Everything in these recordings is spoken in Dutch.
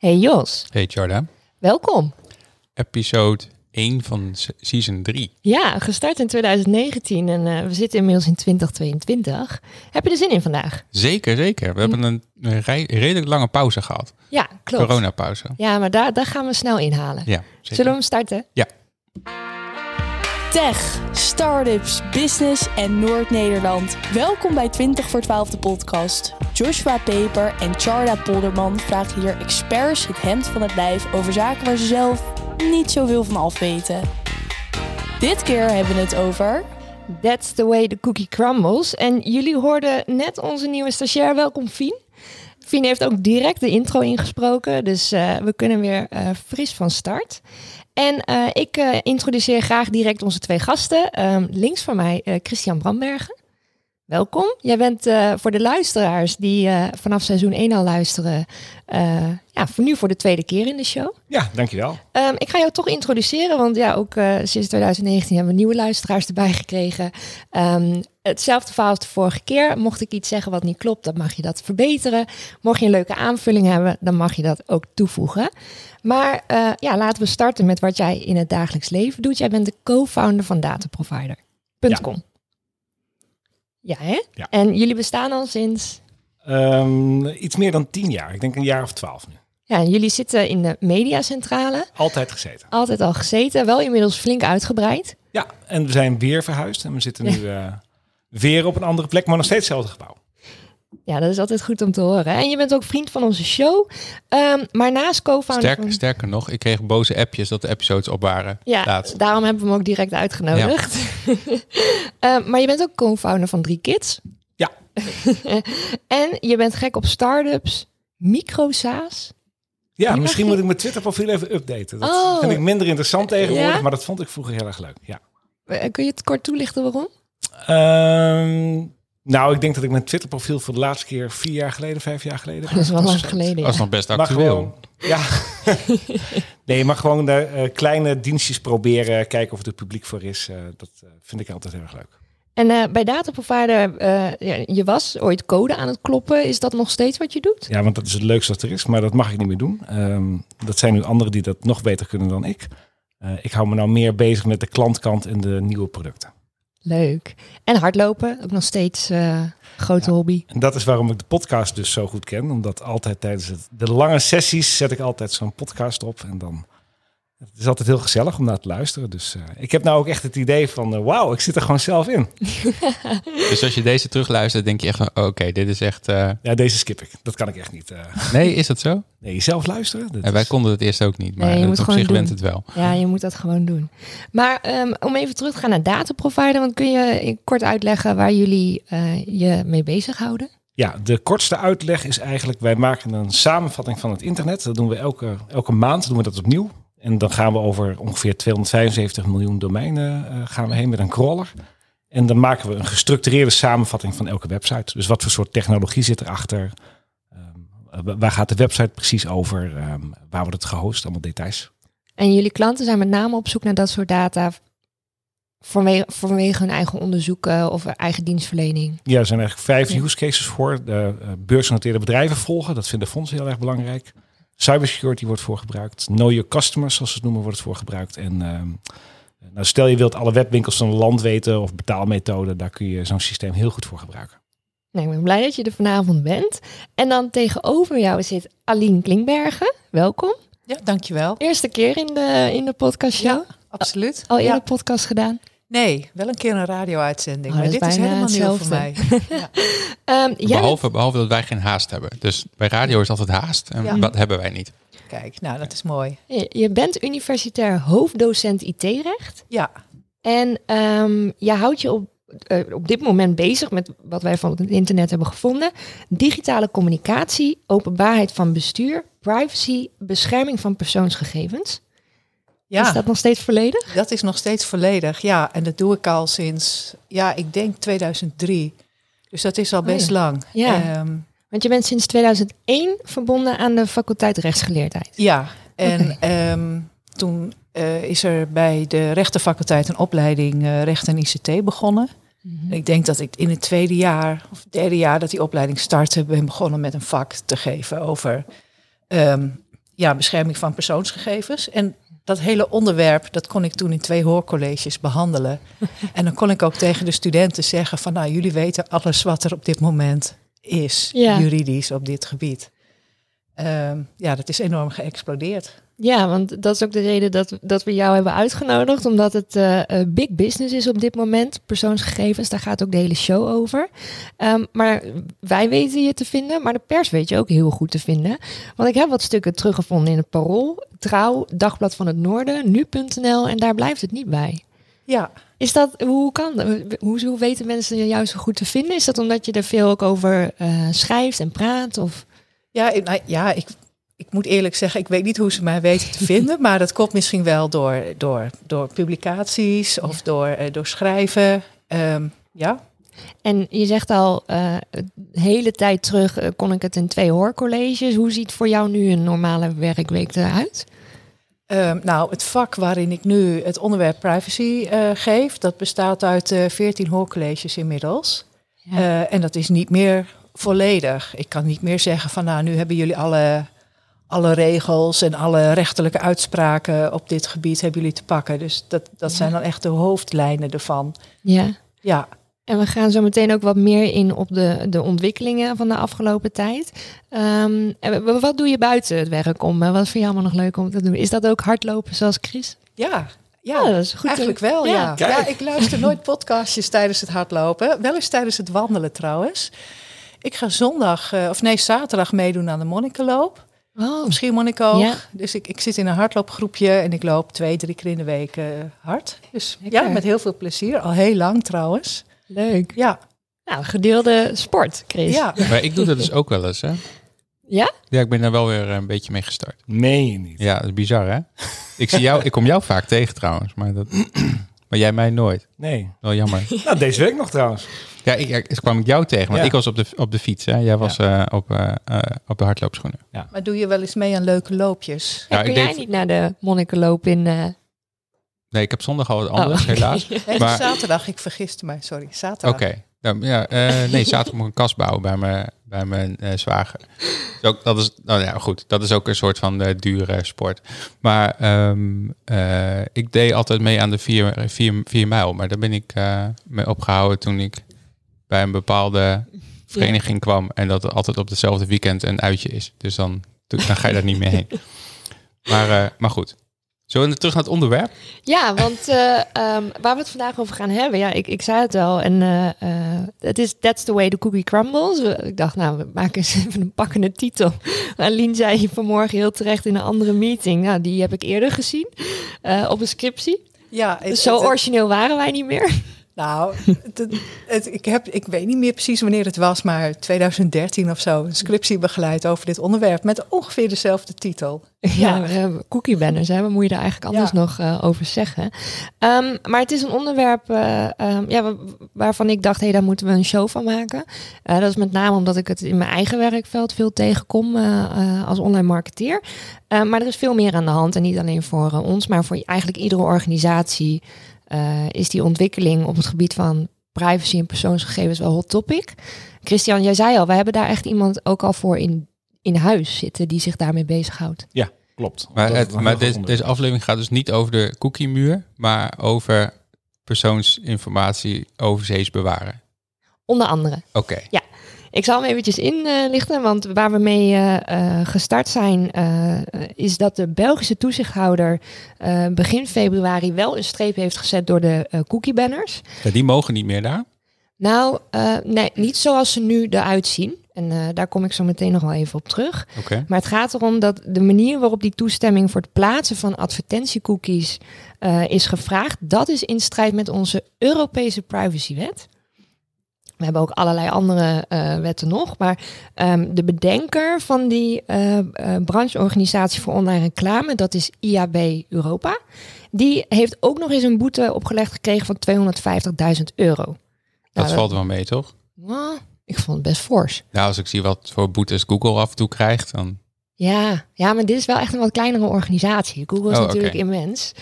Hey Jos, Hey Jarda, welkom. episode 1 van se- season 3. Ja, gestart in 2019 en eh, we zitten inmiddels in 2022. Heb je er zin in vandaag? Zeker, zeker. We hebben een, een rij- redelijk lange pauze gehad. Ja, klopt. Coronapauze. Ja, maar daar, daar gaan we snel inhalen. Ja, zeker. Zullen we hem starten? Ja. Tech, startups, business en Noord-Nederland. Welkom bij 20 voor 12 de podcast. Joshua Peper en Charda Polderman vragen hier experts het hemd van het lijf over zaken waar ze zelf niet zoveel van af weten. Dit keer hebben we het over. That's the way the cookie crumbles. En jullie hoorden net onze nieuwe stagiair. Welkom, Fien. Fien heeft ook direct de intro ingesproken, dus eh, we kunnen weer eh, fris van start. En eh, ik introduceer graag direct onze twee gasten. Ehm, links van mij Christian Brambergen. Welkom. Jij bent voor de luisteraars die vanaf seizoen 1 al luisteren, ja, voor nu voor de tweede keer in de show. Ja, dankjewel. Ehm, ik ga jou toch introduceren, want ja, ook eh, sinds 2019 hebben we nieuwe luisteraars erbij gekregen. Ehm, hetzelfde verhaal als de vorige keer. Mocht ik iets zeggen wat niet klopt, dan mag je dat verbeteren. Mocht je een leuke aanvulling hebben, dan mag je dat ook toevoegen. Maar eh, ja, laten we starten met wat jij in het dagelijks leven doet. Jij bent de co-founder van dataprovider.com. Ja. hè? Ja. En jullie bestaan al sinds... Ehm, iets meer dan tien jaar. Ik denk een jaar of twaalf nu. Ja, en jullie zitten in de mediacentrale. Altijd gezeten. Altijd al gezeten, wel inmiddels flink uitgebreid. Ja, en we zijn weer verhuisd. En we zitten nu eh, weer op een andere plek, maar nog steeds hetzelfde gebouw. Ja, dat is altijd goed om te horen. En je bent ook vriend van onze show. Ehm, maar naast co-founder Sterker, van... sterker nog, ik kreeg boze appjes dat de episodes op waren. Ja, laatst. daarom hebben we hem ook direct uitgenodigd. Ehm, maar je bent ook co-founder van Drie Kids. Ja. en je bent gek op startups, microsaas. Ja, misschien je- moet ik mijn Twitter-profiel even updaten. Dat Oh. vind ik minder interessant tegenwoordig, Ja? maar dat vond ik vroeger heel erg leuk. Ja. Eh, Kun je het kort toelichten waarom? Ehm, nou, ik denk dat ik mijn Twitter-profiel voor de laatste keer vier jaar geleden, vijf jaar geleden. Dat is wel lang geleden. Dat is Ja. nog best Maar actueel. gewoon, ja. nee, maar gewoon de eh, kleine dienstjes proberen, kijken of er publiek voor is. eh, dat vind ik altijd heel erg leuk. En eh, bij Dataprovider, eh ja, je was ooit code aan het kloppen. Is dat nog steeds wat je doet? Ja, want dat is het leukste dat er is, maar dat mag ik niet meer doen. Ehm, dat zijn nu anderen die dat nog beter kunnen dan ik. Eh, ik hou me nou meer bezig met de klantkant en de nieuwe producten. Leuk. En hardlopen, ook nog steeds grote hobby. En dat is waarom ik de podcast dus zo goed ken. Omdat altijd tijdens het, de lange sessies zet ik altijd zo'n podcast op. En dan het is altijd heel gezellig om naar te luisteren. Dus eh, ik heb nou ook echt het idee van, eh, wauw, ik zit er gewoon zelf in. Dus als je deze terugluistert, denk je echt van, oh, oké, dit is echt... eh, Ja, deze skip ik. Dat kan ik echt niet. eh. Nee, is dat zo? nee, zelf luisteren. dat En wij konden het eerst ook niet, maar Nee, je het- moet op gewoon zich went het wel. Ja, je moet dat gewoon doen. Maar ehm, om even terug te gaan naar dataprovider, want kun je kort uitleggen waar jullie eh, je mee bezighouden? Ja, de kortste uitleg is eigenlijk, wij maken een samenvatting van het internet. Dat doen we elke, elke maand, doen we dat opnieuw. En dan gaan we over ongeveer 275 miljoen domeinen eh, gaan we heen met een crawler. En dan maken we een gestructureerde samenvatting van elke website. Dus wat voor soort technologie zit erachter? Wa- waar gaat de website precies over? Ehm, waar wordt het gehost? Allemaal details. En jullie klanten zijn met name op zoek naar dat soort data vanwege, vanwege hun eigen onderzoeken of eigen dienstverlening. Ja, er zijn eigenlijk vijf Ja. use cases voor. De uh, beursgenoteerde bedrijven volgen, dat vinden fondsen heel erg belangrijk. Cybersecurity wordt voor gebruikt. Know your customers, zoals ze het noemen, wordt het voor gebruikt. En ehm, nou, stel je wilt alle webwinkels van een land weten of betaalmethoden, daar kun je zo'n systeem heel goed voor gebruiken. Nou, ik ben blij dat je er vanavond bent. En dan tegenover jou zit Aline Klinkbergen. Welkom. Ja, dankjewel. Eerste keer in de, in de podcast show. Ja, absoluut. Al eerder Ja. podcast gedaan. Nee, wel een keer een radio-uitzending. Oh, maar dit is helemaal nieuw voor mij. hetzelfde. Ehm, jij Behalve, behalve dat wij geen haast hebben. Dus bij radio is altijd haast en Ja. dat hebben wij niet. Kijk, nou, dat is mooi. je bent universitair hoofddocent IT-recht. Ja, En ehm je houdt je op, eh, op dit moment bezig met wat wij van het internet hebben gevonden. Digitale communicatie, openbaarheid van bestuur, privacy, bescherming van persoonsgegevens. Ja Is dat nog steeds volledig? dat is nog steeds volledig. Ja, en dat doe ik al sinds, ja, ik denk 2003. Dus dat is al Oh, best ja. lang. Ja. Ehm, Want je bent sinds 2001 verbonden aan de faculteit rechtsgeleerdheid. ja. en ehm, toen eh, is er bij de rechtenfaculteit een opleiding eh, recht en ICT begonnen. En Ik denk dat ik in het tweede jaar of derde jaar dat die opleiding startte, ben begonnen met een vak te geven over ehm, ja, bescherming van persoonsgegevens. En dat hele onderwerp, dat kon ik toen in twee hoorcolleges behandelen. en dan kon ik ook tegen de studenten zeggen van, nou, jullie weten alles wat er op dit moment is, Ja. juridisch op dit gebied. Ehm, ja, dat is enorm geëxplodeerd. Ja, want dat is ook de reden dat, dat we jou hebben uitgenodigd. Omdat het eh, eh, big business is op dit moment. Persoonsgegevens, daar gaat ook de hele show over. Ehm, maar wij weten je te vinden, maar de pers weet je ook heel goed te vinden. Want ik heb wat stukken teruggevonden in het Parool, Trouw, Dagblad van het Noorden, Nu.nl en daar blijft het niet bij. Ja, Is dat, hoe kan dat? Hoe, hoe weten mensen je juist zo goed te vinden? Is dat omdat je er veel ook over eh, schrijft en praat? Of? Ja, nou, ja ik, ik moet eerlijk zeggen, ik weet niet hoe ze mij weten te vinden. Maar dat komt misschien wel door, door, door publicaties of door, eh, door schrijven. Ehm, ja, En je zegt al, de hele tijd terug eh, kon ik het in twee hoorcolleges. Hoe ziet voor jou nu een normale werkweek eruit? Ehm, nou, het vak waarin ik nu het onderwerp privacy geef, dat bestaat uit eh 14 hoorcolleges inmiddels. Ja. En dat is niet meer volledig. Ik kan niet meer zeggen van nou, nu hebben jullie alle, alle regels en alle rechterlijke uitspraken op dit gebied hebben jullie te pakken. Dus dat, dat Ja. zijn dan echt de hoofdlijnen ervan. Ja. Ja, En we gaan zo meteen ook wat meer in op de, de ontwikkelingen van de afgelopen tijd. Ehm, en wat doe je buiten het werk om? Wat vind je allemaal nog leuk om te doen? Is dat ook hardlopen zoals Chris? ja, ja. Ja, dat is goed. Eigenlijk wel, Ja. Ja, ik luister nooit podcastjes tijdens het hardlopen. Wel eens tijdens het wandelen trouwens. Ik ga zondag, eh, of nee, zaterdag meedoen aan de Monnikenloop. Oh, Op Schiermonnikoog. Ja. Dus ik, ik zit in een hardloopgroepje en ik loop twee, drie keer in de week eh, hard. Dus Lekker. ja, met heel veel plezier. Al heel lang trouwens. leuk. Ja, Nou, gedeelde sport, Chris. ja. Maar ik doe dat dus ook wel eens, hè? Ja? Ja, ik ben daar wel weer een beetje mee gestart. Meen je niet. Ja, dat is bizar, hè? Ik, zie jou, ik kom jou vaak tegen trouwens, maar, dat, maar jij mij nooit. Nee. Wel jammer. Nou, deze week nog trouwens. Ja, ik, ik kwam ik jou tegen, want Ja. ik was op de, op de fiets. Hè? Jij was eh, op, eh, eh, op de hardloopschoenen. Maar doe je wel eens mee aan leuke loopjes? Ja, Ja, kun ik jij deed- niet naar de monnikenloop in... eh, Nee, ik heb zondag al wat anders, Oh, oké. helaas. Nee, Maar- zaterdag, ik vergiste mij, sorry. Oké. Zaterdag. Nou, ja, eh, nee, zaterdag moet ik een kast bouwen bij mijn, bij mijn eh, zwager. Dus ook, dat is, nou ja, goed. Dat is ook een soort van eh, dure sport. Maar ehm, eh, ik deed altijd mee aan de 4 vier, vier mijl. Maar daar ben ik mee opgehouden toen ik bij een bepaalde vereniging kwam. En dat er altijd op hetzelfde weekend een uitje is. Dus dan, dan ga je daar niet meer heen. Maar, maar goed. Zullen we terug naar het onderwerp? Ja, want eh, ehm, waar we het vandaag over gaan hebben, ja, ik, ik zei het al, en eh, eh, het is That's the way the cookie crumbles. Ik dacht, nou, we maken eens even een pakkende titel. Aline zei vanmorgen heel terecht in een andere meeting, nou, die heb ik eerder gezien eh, op een scriptie. Ja, het- zo origineel waren wij niet meer. Nou, het, het- ik, heb, ik weet niet meer precies wanneer het was, maar 2013 of zo, een scriptie begeleid over dit onderwerp met ongeveer dezelfde titel. Ja, eh, cookie banners, hè? wat moet je daar eigenlijk anders Ja. nog eh, over zeggen? Ehm, maar het is een onderwerp eh, ehm, ja, wa- waarvan ik dacht, hé, daar moeten we een show van maken. Eh, dat is met name omdat ik het in mijn eigen werkveld veel tegenkom als online marketeer. Maar er is veel meer aan de hand en niet alleen voor ons, maar voor eigenlijk iedere organisatie eh, is die ontwikkeling op het gebied van privacy en persoonsgegevens wel hot topic. Christian, jij zei al, we hebben daar echt iemand ook al voor in, in huis zitten die zich daarmee bezighoudt. Klopt. Maar, het, maar deze, deze aflevering gaat dus niet over de cookie-muur, maar over persoonsinformatie overzees bewaren. Onder andere. Oké, Ik zal hem eventjes inlichten, want waar we mee eh, eh, gestart zijn, eh, is dat de Belgische toezichthouder begin februari wel een streep heeft gezet door de cookie banners. Ja, die mogen niet meer daar. Nou, nee, niet zoals ze nu eruit zien. En daar kom ik zo meteen nog wel even op terug. Maar het gaat erom dat de manier waarop die toestemming voor het plaatsen van advertentiecookies is gevraagd, dat is in strijd met onze Europese privacywet. We hebben ook allerlei andere eh, wetten nog, maar ehm, de bedenker van die eh, eh, brancheorganisatie voor online reclame, dat is IAB Europa, die heeft ook nog eens een boete opgelegd gekregen van 250.000 euro. Dat Nou, valt wel mee, toch? Nou, ik vond het best fors. Nou, als ik zie wat voor boetes Google af en toe krijgt, dan... Ja, ja, maar dit is wel echt een wat kleinere organisatie. Google is Oh, natuurlijk immens.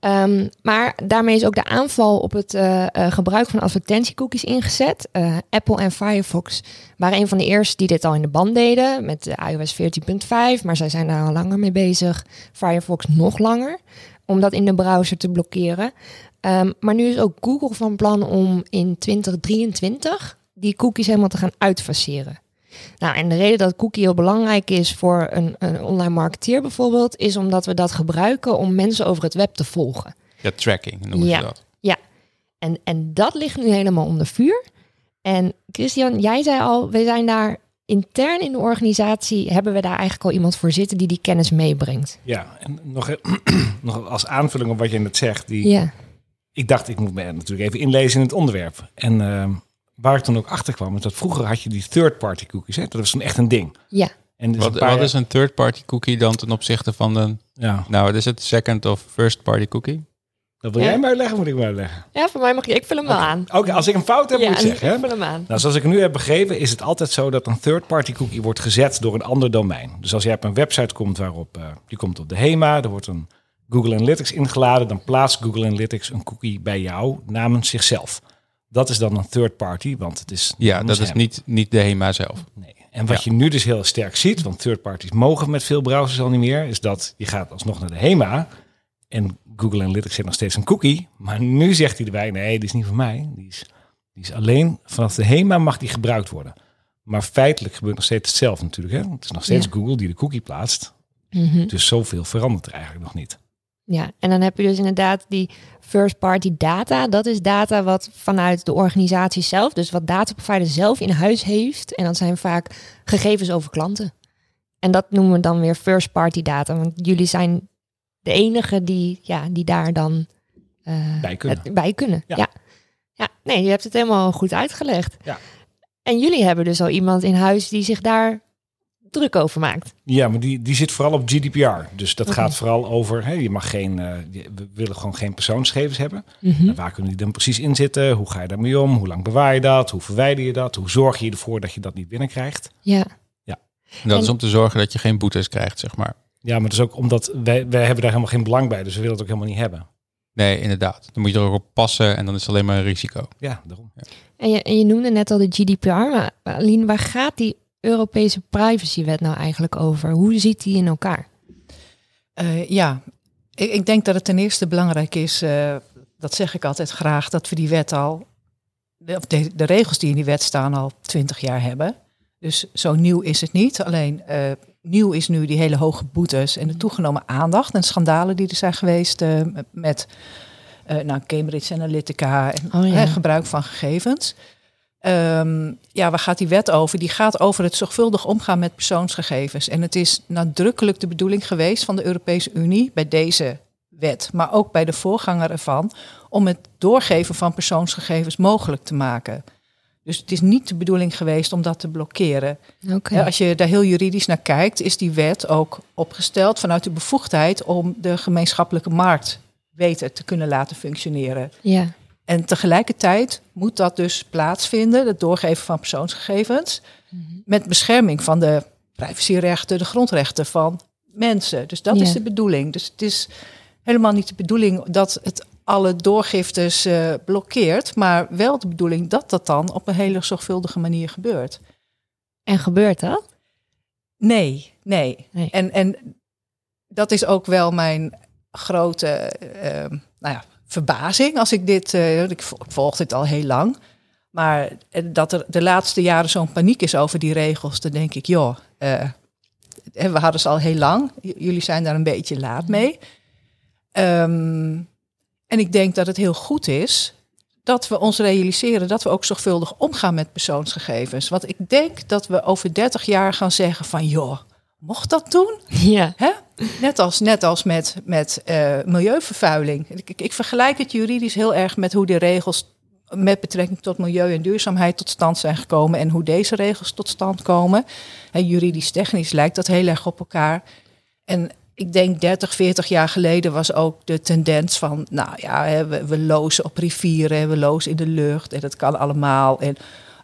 Ehm, maar daarmee is ook de aanval op het eh, eh, gebruik van advertentiecookies ingezet. Eh, Apple en Firefox waren een van de eerste die dit al in de band deden met de iOS 14.5, maar zij zijn daar al langer mee bezig. Firefox nog langer, om dat in de browser te blokkeren. Ehm, maar nu is ook Google van plan om in 2023 die cookies helemaal te gaan uitfaseren. Nou, en de reden dat cookie heel belangrijk is voor een, een online marketeer bijvoorbeeld, is omdat we dat gebruiken om mensen over het web te volgen. Ja, tracking noemen Ja. ze dat. En, en dat ligt nu helemaal onder vuur. En Christian, jij zei al, we zijn daar intern in de organisatie, hebben we daar eigenlijk al iemand voor zitten die die kennis meebrengt. Ja, en nog, nog als aanvulling op wat je net zegt. Die, Ja, Ik dacht, ik moet me natuurlijk even inlezen in het onderwerp. En ehm, waar ik toen ook achter kwam, is dat vroeger had je die third-party cookies. Hè? Dat was toen echt een ding. ja. En dus Wat, een paar wat jaar- is een third-party cookie dan ten opzichte van een... Ja, Nou, wat is het? Second of first-party cookie? dat wil Ja. jij me uitleggen, moet ik me uitleggen. ja, voor mij mag je, ik vul hem wel aan. Oké, als ik een fout heb, ja, moet ik zeggen. Hè? ik vul hem aan. Nou, zoals ik nu heb begrepen, is het altijd zo dat een third-party cookie wordt gezet door een ander domein. Dus als jij op een website komt waarop, eh, je komt op de HEMA, er wordt een Google Analytics ingeladen, dan plaatst Google Analytics een cookie bij jou namens zichzelf. Dat is dan een third party, want het is Ja, dat is hem. niet, niet de HEMA zelf. Nee. En wat je nu dus heel sterk ziet, want third parties mogen met veel browsers al niet meer, is dat je gaat alsnog naar de HEMA en Google Analytics heeft nog steeds een cookie, maar nu zegt hij erbij, nee, die is niet van mij. Die is, die is alleen vanaf de HEMA mag die gebruikt worden. Maar feitelijk gebeurt nog steeds hetzelfde natuurlijk. Hè? Het is nog steeds Ja. Google die de cookie plaatst. Mhm. Dus zoveel verandert er eigenlijk nog niet. Ja, en dan heb je dus inderdaad die first party data. Dat is data wat vanuit de organisatie zelf, dus wat dataprovider zelf in huis heeft. En dat zijn vaak gegevens over klanten. En dat noemen we dan weer first party data. Want jullie zijn de enige die, ja, die daar dan eh, Bij kunnen. het- bij kunnen. Ja. Ja. ja. nee, je hebt het helemaal goed uitgelegd. Ja. En jullie hebben dus al iemand in huis die zich daar druk over maakt. Ja, maar die, die zit vooral op GDPR. Dus dat gaat vooral over, hè, je mag geen, eh, we willen gewoon geen persoonsgegevens hebben. Mhm. En waar kunnen die dan precies in zitten? Hoe ga je daarmee om? Hoe lang bewaar je dat? Hoe verwijder je dat? Hoe zorg je ervoor dat je dat niet binnenkrijgt? Ja. En dat is om te zorgen dat je geen boetes krijgt, zeg maar. Ja, maar dat is ook omdat wij, wij hebben daar helemaal geen belang bij. Dus we willen het ook helemaal niet hebben. Nee, inderdaad. Dan moet je er ook op passen en dan is het alleen maar een risico. Ja, daarom. En je, en je noemde net al de GDPR, maar Aline, waar gaat die Europese privacywet nou eigenlijk over? Hoe ziet die in elkaar? Eh, ja, ik, ik denk dat het ten eerste belangrijk is, eh, dat zeg ik altijd graag, dat we die wet al, de, of de, de regels die in die wet staan al twintig jaar hebben. Dus zo nieuw is het niet. Alleen eh, nieuw is nu die hele hoge boetes en de toegenomen aandacht en schandalen die er zijn geweest met nou, Cambridge Analytica en Oh ja. gebruik van gegevens. Ehm, ja, waar gaat die wet over? Die gaat over het zorgvuldig omgaan met persoonsgegevens. En het is nadrukkelijk de bedoeling geweest van de Europese Unie bij deze wet, maar ook bij de voorganger ervan, om het doorgeven van persoonsgegevens mogelijk te maken. Dus het is niet de bedoeling geweest om dat te blokkeren. Als je daar heel juridisch naar kijkt, is die wet ook opgesteld vanuit de bevoegdheid om de gemeenschappelijke markt beter te kunnen laten functioneren. Ja. En tegelijkertijd moet dat dus plaatsvinden, het doorgeven van persoonsgegevens, met bescherming van de privacyrechten, de grondrechten van mensen. Dus dat Ja. is de bedoeling. Dus het is helemaal niet de bedoeling dat het alle doorgiftes eh, blokkeert, maar wel de bedoeling dat dat dan op een hele zorgvuldige manier gebeurt. En gebeurt dat? Nee, nee. Nee. En, en dat is ook wel mijn grote eh, nou ja, verbazing als ik dit. eh, ik vo- ik volg dit al heel lang. Maar eh, dat er de laatste jaren zo'n paniek is over die regels, dan denk ik, joh, eh, we hadden ze al heel lang. Jullie zijn daar een beetje laat mee. Ehm, en ik denk dat het heel goed is dat we ons realiseren dat we ook zorgvuldig omgaan met persoonsgegevens. Want ik denk dat we over 30 jaar gaan zeggen van joh, mocht dat doen? Ja. Hè? Net als, net als met, met eh, milieuvervuiling. Ik, ik, vergelijk het juridisch heel erg met hoe de regels met betrekking tot milieu en duurzaamheid tot stand zijn gekomen en hoe deze regels tot stand komen. En juridisch-technisch lijkt dat heel erg op elkaar. En ik denk 30, 40 jaar geleden was ook de tendens van, nou ja, we, we lozen op rivieren, we lozen in de lucht en dat kan allemaal. En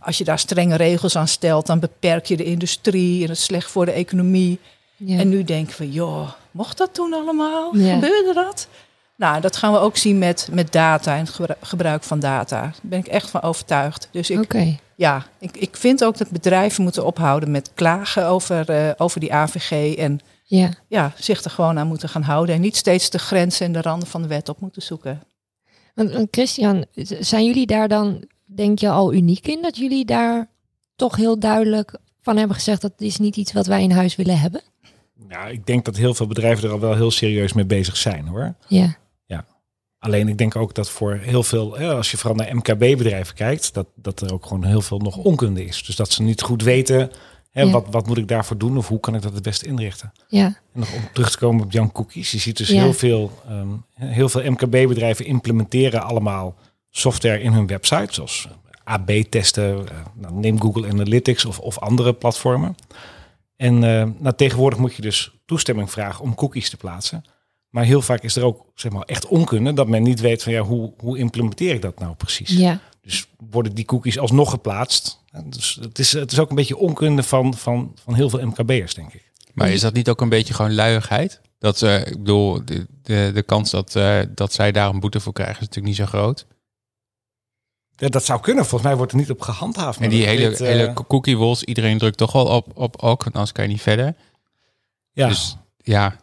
als je daar strenge regels aan stelt, dan beperk je de industrie en het is slecht voor de economie. Ja. En nu denken we, joh, mocht dat toen allemaal? Ja. Gebeurde dat? Nou, dat gaan we ook zien met, met data en het gebru- gebruik van data. Daar ben ik echt van overtuigd. Dus ik, ja, ik, ik vind ook dat bedrijven moeten ophouden met klagen over, eh, over die AVG. En Ja. ja, zich er gewoon aan moeten gaan houden. En niet steeds de grenzen en de randen van de wet op moeten zoeken. Want, Christian, zijn jullie daar dan, denk je, al uniek in? Dat jullie daar toch heel duidelijk van hebben gezegd dat is niet iets wat wij in huis willen hebben? Nou, ik denk dat heel veel bedrijven er al wel heel serieus mee bezig zijn hoor. Ja. Alleen ik denk ook dat voor heel veel, als je vooral naar MKB-bedrijven kijkt, dat, dat er ook gewoon heel veel nog onkunde is. Dus dat ze niet goed weten, hè, Ja. wat, wat moet ik daarvoor doen of hoe kan ik dat het beste inrichten. Ja. En nog om terug te komen op Jan Cookies. Je ziet dus Ja. heel veel, ehm, heel veel MKB-bedrijven implementeren allemaal software in hun website, zoals AB-testen. eh, nou, neem Google Analytics of, of andere platformen. En eh, nou, tegenwoordig moet je dus toestemming vragen om cookies te plaatsen. Maar heel vaak is er ook zeg maar, echt onkunde dat men niet weet van ja, hoe, hoe implementeer ik dat nou precies. Ja. Dus worden die cookies alsnog geplaatst. Dus het is, het is ook een beetje onkunde van, van, van heel veel MKB'ers, denk ik. Maar is dat niet ook een beetje gewoon luiigheid? Dat ze, ik bedoel, de, de, de kans dat, eh, dat zij daar een boete voor krijgen is natuurlijk niet zo groot. Ja, dat zou kunnen. Volgens mij wordt er niet op gehandhaafd. En die hele, eh, hele cookie walls, iedereen drukt toch wel op, op ook, want anders kan je niet verder. ja. Dus ja,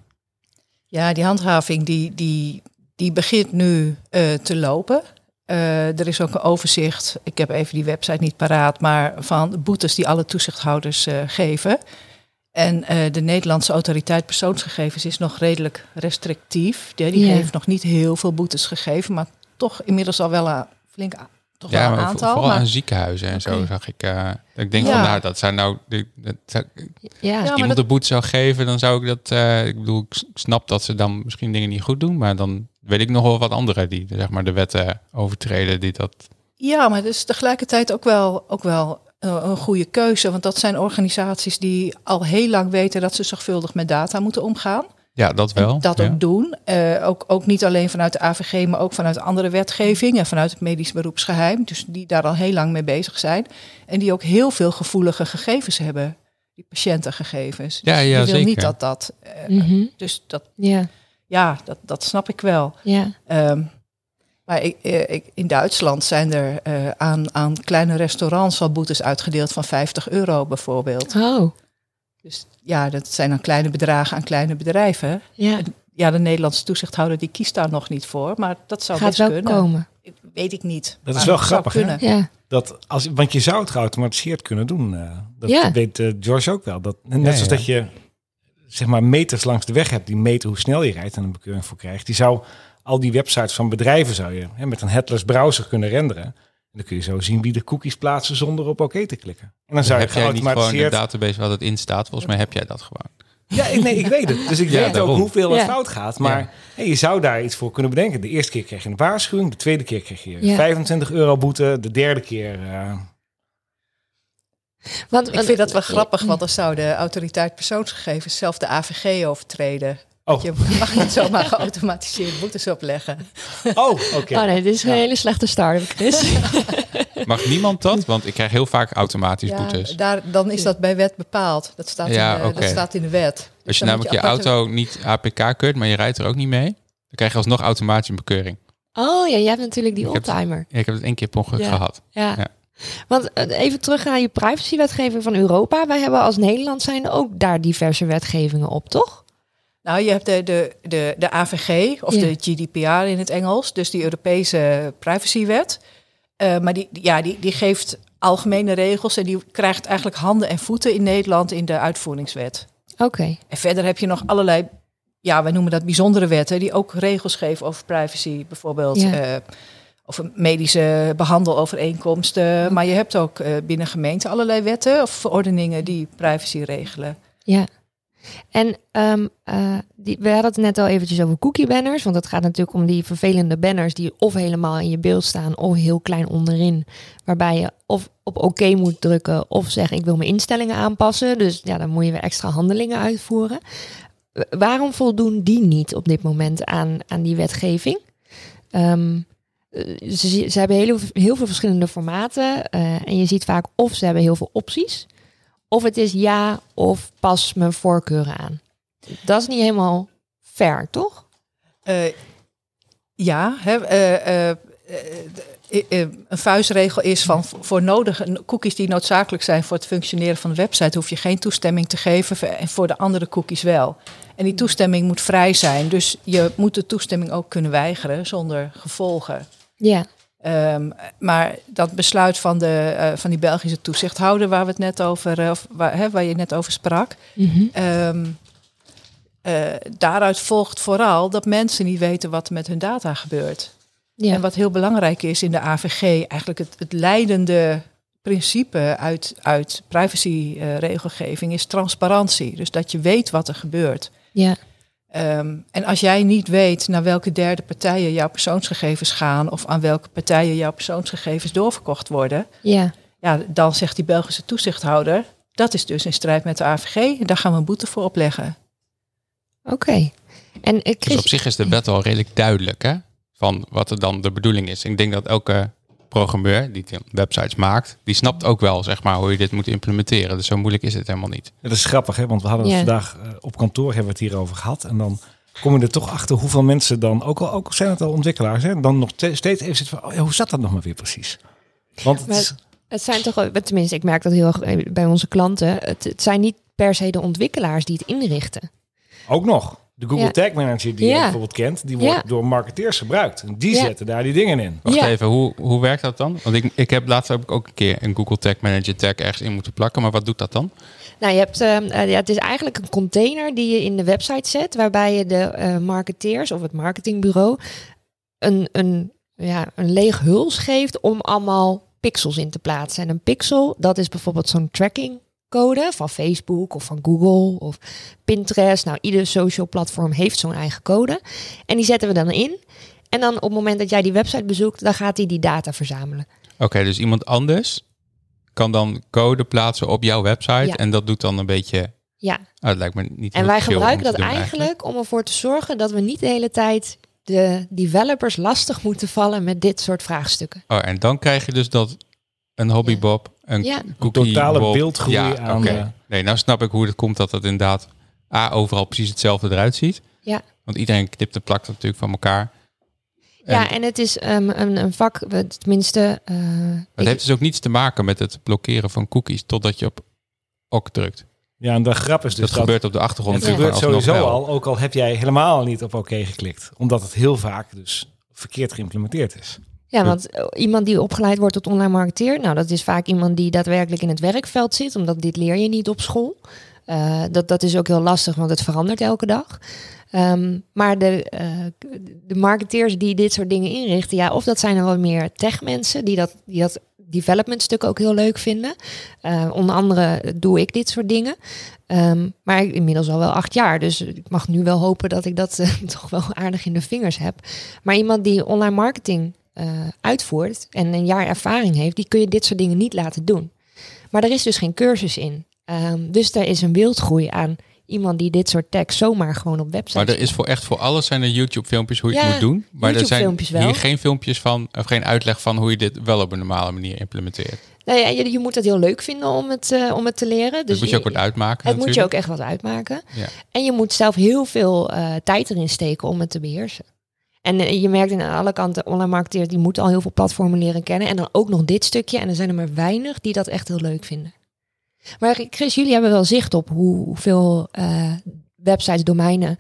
Ja, die handhaving die, die, die begint nu eh, te lopen. Eh, er is ook een overzicht, ik heb even die website niet paraat, maar van boetes die alle toezichthouders eh, geven. En eh, de Nederlandse autoriteit persoonsgegevens is nog redelijk restrictief. Die, die Ja. heeft nog niet heel veel boetes gegeven, maar toch inmiddels al wel een flink toch ja wel een aantal. vooral maar- aan ziekenhuizen en zo zag ik. eh, ik denk Ja. van, nou, dat zijn nou... De, dat zou- Ja. als maar iemand dat- de boete zou geven, dan zou ik dat... eh, ik bedoel, ik snap dat ze dan misschien dingen niet goed doen, maar dan weet ik nog wel wat anderen die zeg maar de wetten overtreden, die dat... Ja, maar het is tegelijkertijd ook wel, ook wel eh, een goede keuze. Want dat zijn organisaties die al heel lang weten dat ze zorgvuldig met data moeten omgaan. Ja, dat En wel. dat ja. ook doen. Eh, ook, ook niet alleen vanuit de AVG, maar ook vanuit andere wetgeving en vanuit het medisch beroepsgeheim. Dus die daar al heel lang mee bezig zijn. En die ook heel veel gevoelige gegevens hebben. Die patiëntengegevens. Ja, Dus ja, je wil zeker. niet dat dat. eh, Mhm. Dus dat, Ja. ja, dat, dat snap ik wel. Ja. Ehm, maar ik, eh, ik, in Duitsland zijn er eh, aan, aan kleine restaurants al boetes uitgedeeld van 50 euro bijvoorbeeld. Oh. Dus ja, dat zijn dan kleine bedragen aan kleine bedrijven. Ja. Ja, de Nederlandse toezichthouder die kiest daar nog niet voor, maar dat zou Gaat best wel kunnen. komen. Weet ik niet. Dat is wel grappig, hè? Kunnen. Ja. Dat als, want je zou het geautomatiseerd kunnen doen. eh, dat Ja. weet eh, George ook wel. Dat, net Ja, zoals ja. dat je zeg maar meters langs de weg hebt die meten hoe snel je rijdt en een bekeuring voor krijgt. Die zou al die websites van bedrijven zou je hè, met een headless browser kunnen renderen. En dan kun je zo zien wie de cookies plaatsen zonder op oké te klikken. En dan zou je heb jij niet gewoon de database waar dat in staat? Volgens mij heb jij dat gewoon. Ja, ik- nee, ik weet het. Dus ik Ja, weet ook hoeveel het Ja. fout gaat. Maar Ja. hey, je zou daar iets voor kunnen bedenken. De eerste keer kreeg je een waarschuwing. De tweede keer kreeg je Ja. 25 euro boete. De derde keer... eh, Want, Ik vind dat wel grappig, want dan zou de autoriteit persoonsgegevens zelf de AVG overtreden. Oh. Je mag niet zomaar geautomatiseerd boetes opleggen. Oh, oké. Oh nee, dit is een Ja. hele slechte start, Chris. Mag niemand dat? Want ik krijg heel vaak automatisch Ja, boetes. daar, dan is dat bij wet bepaald. Dat staat, Ja, in, de, dat staat in de wet. Dus Als je dan namelijk je aparte- auto niet APK keurt, maar je rijdt er ook niet mee, dan krijg je alsnog automatisch een bekeuring. Oh ja, jij hebt natuurlijk die oldtimer. Ja, ik heb het één keer per ongeluk Ja. gehad. Ja. Ja. Want eh, even terug naar je privacywetgeving van Europa. Wij hebben als Nederland zijn ook daar diverse wetgevingen op, toch? Nou, je hebt de, de, de, de AVG, of Ja. de GDPR in het Engels, dus die Europese privacywet. Eh, maar die, ja, die, die geeft algemene regels en die krijgt eigenlijk handen en voeten in Nederland in de uitvoeringswet. Oké. En verder heb je nog allerlei, ja, wij noemen dat bijzondere wetten, die ook regels geven over privacy. Bijvoorbeeld Ja. eh, over medische behandelovereenkomsten. Maar je hebt ook eh, binnen gemeenten allerlei wetten of verordeningen die privacy regelen. Ja. En ehm, eh, die, we hadden het net al eventjes over cookie banners. Want het gaat natuurlijk om die vervelende banners die of helemaal in je beeld staan of heel klein onderin. Waarbij je of op oké moet drukken of zeggen ik wil mijn instellingen aanpassen. Dus ja, dan moet je weer extra handelingen uitvoeren. Waarom voldoen die niet op dit moment aan, aan die wetgeving? Ehm, eh, ze, ze hebben heel, heel veel verschillende formaten. eh, en je ziet vaak of ze hebben heel veel opties. Of het is ja of pas mijn voorkeuren aan. Dat is niet helemaal fair, toch? Eh, Ja, hè, eh, eh, een vuistregel is van voor nodige cookies die noodzakelijk zijn voor het functioneren van de website, hoef je geen toestemming te geven en voor de andere cookies wel. En die toestemming moet vrij zijn, dus je moet de toestemming ook kunnen weigeren zonder gevolgen. Ja, Ehm, maar dat besluit van, de, eh, van die Belgische toezichthouder, waar we het net over, eh, of waar, hè, waar je net over sprak, Mhm. ehm, eh, daaruit volgt vooral dat mensen niet weten wat er met hun data gebeurt. ja. En wat heel belangrijk is in de AVG, eigenlijk het, het leidende principe uit, uit privacyregelgeving is transparantie. Dus dat je weet wat er gebeurt. ja. Ehm, en als jij niet weet naar welke derde partijen jouw persoonsgegevens gaan of aan welke partijen jouw persoonsgegevens doorverkocht worden, ja. ja, dan zegt die Belgische toezichthouder, dat is dus in strijd met de AVG en daar gaan we een boete voor opleggen. Oké. En eh, Dus op zich is de wet al redelijk duidelijk, hè? Van wat er dan de bedoeling is. Ik denk dat elke programmeur die websites maakt, die snapt ook wel, zeg maar, hoe je dit moet implementeren. Dus zo moeilijk is het helemaal niet. Dat is grappig, hè? want we hadden het vandaag eh, op kantoor hebben we het hierover gehad. En dan kom je er toch achter hoeveel mensen dan, ook al ook zijn het al ontwikkelaars, hè, dan nog te- steeds even zitten van, oh ja, hoe zat dat nog maar weer precies? Want het is, het zijn toch, tenminste, ik merk dat heel erg eh, bij onze klanten. Het, het zijn niet per se de ontwikkelaars die het inrichten. ook nog, de Google Ja. Tag Manager die je bijvoorbeeld kent, die wordt Ja. door marketeers gebruikt. En die Ja. zetten daar die dingen in. Wacht Ja. even, hoe, hoe werkt dat dan? Want ik, ik heb laatst heb ik ook een keer een Google Tag Manager tag ergens in moeten plakken. Maar wat doet dat dan? Nou, je hebt, eh, eh, ja, het is eigenlijk een container die je in de website zet, waarbij je de eh, marketeers of het marketingbureau een, een, ja, een leeg huls geeft om allemaal pixels in te plaatsen. En een pixel, dat is bijvoorbeeld zo'n tracking code van Facebook of van Google of Pinterest. Nou, ieder social platform heeft zo'n eigen code. En die zetten we dan in. En dan op het moment dat jij die website bezoekt, dan gaat hij die data verzamelen. Oké, dus iemand anders kan dan code plaatsen op jouw website. Ja. En dat doet dan een beetje... Ja, Oh, dat lijkt me niet En wij gebruiken dat doen eigenlijk om ervoor te zorgen dat we niet de hele tijd de developers lastig moeten vallen met dit soort vraagstukken. Oh, en dan krijg je dus dat een hobbybob, een Ja. cookie Totale beeldgroei ja, aan de- Nee, nou snap ik hoe het komt dat het inderdaad A, overal precies hetzelfde eruit ziet. Ja. Want iedereen knipt en plakt het natuurlijk van elkaar. En ja, en het is ehm, een, een vak, tenminste. eh, het ik- heeft dus ook niets te maken met het blokkeren van cookies totdat je op OK drukt. Ja, en de grap is dus dat, gebeurt op de achtergrond Het natuurlijk gebeurt sowieso wel. al, ook al heb jij helemaal niet op oké geklikt. Omdat het heel vaak dus verkeerd geïmplementeerd is. Ja, want eh, iemand die opgeleid wordt tot online marketeer, nou, dat is vaak iemand die daadwerkelijk in het werkveld zit, omdat dit leer je niet op school. Eh, dat, dat is ook heel lastig, want het verandert elke dag. Ehm, maar de, eh, de marketeers die dit soort dingen inrichten, ja, of dat zijn er wel meer techmensen die dat, die dat development stuk ook heel leuk vinden. Onder andere doe ik dit soort dingen. Ehm, maar inmiddels al wel acht jaar, dus ik mag nu wel hopen dat ik dat toch wel aardig in de vingers heb. Maar iemand die online marketing eh, uitvoert en een jaar ervaring heeft, die kun je dit soort dingen niet laten doen. Maar er is dus geen cursus in. Ehm, dus er is een wildgroei aan iemand die dit soort tekst zomaar gewoon op websites... Maar er is voor echt voor alles zijn er YouTube filmpjes hoe je Ja, het moet doen. Maar er zijn wel. hier geen filmpjes van, of geen uitleg van hoe je dit wel op een normale manier implementeert. Nou ja, je, je moet het heel leuk vinden om het, eh, om het te leren. Dus, Dus moet je ook wat uitmaken Het moet je ook echt wat uitmaken. Ja. En je moet zelf heel veel eh, tijd erin steken om het te beheersen. En eh, je merkt aan alle kanten, online marketeers die moeten al heel veel platformen leren kennen. En dan ook nog dit stukje. En er zijn er maar weinig die dat echt heel leuk vinden. Maar Chris, jullie hebben wel zicht op hoe- hoeveel eh, websites, domeinen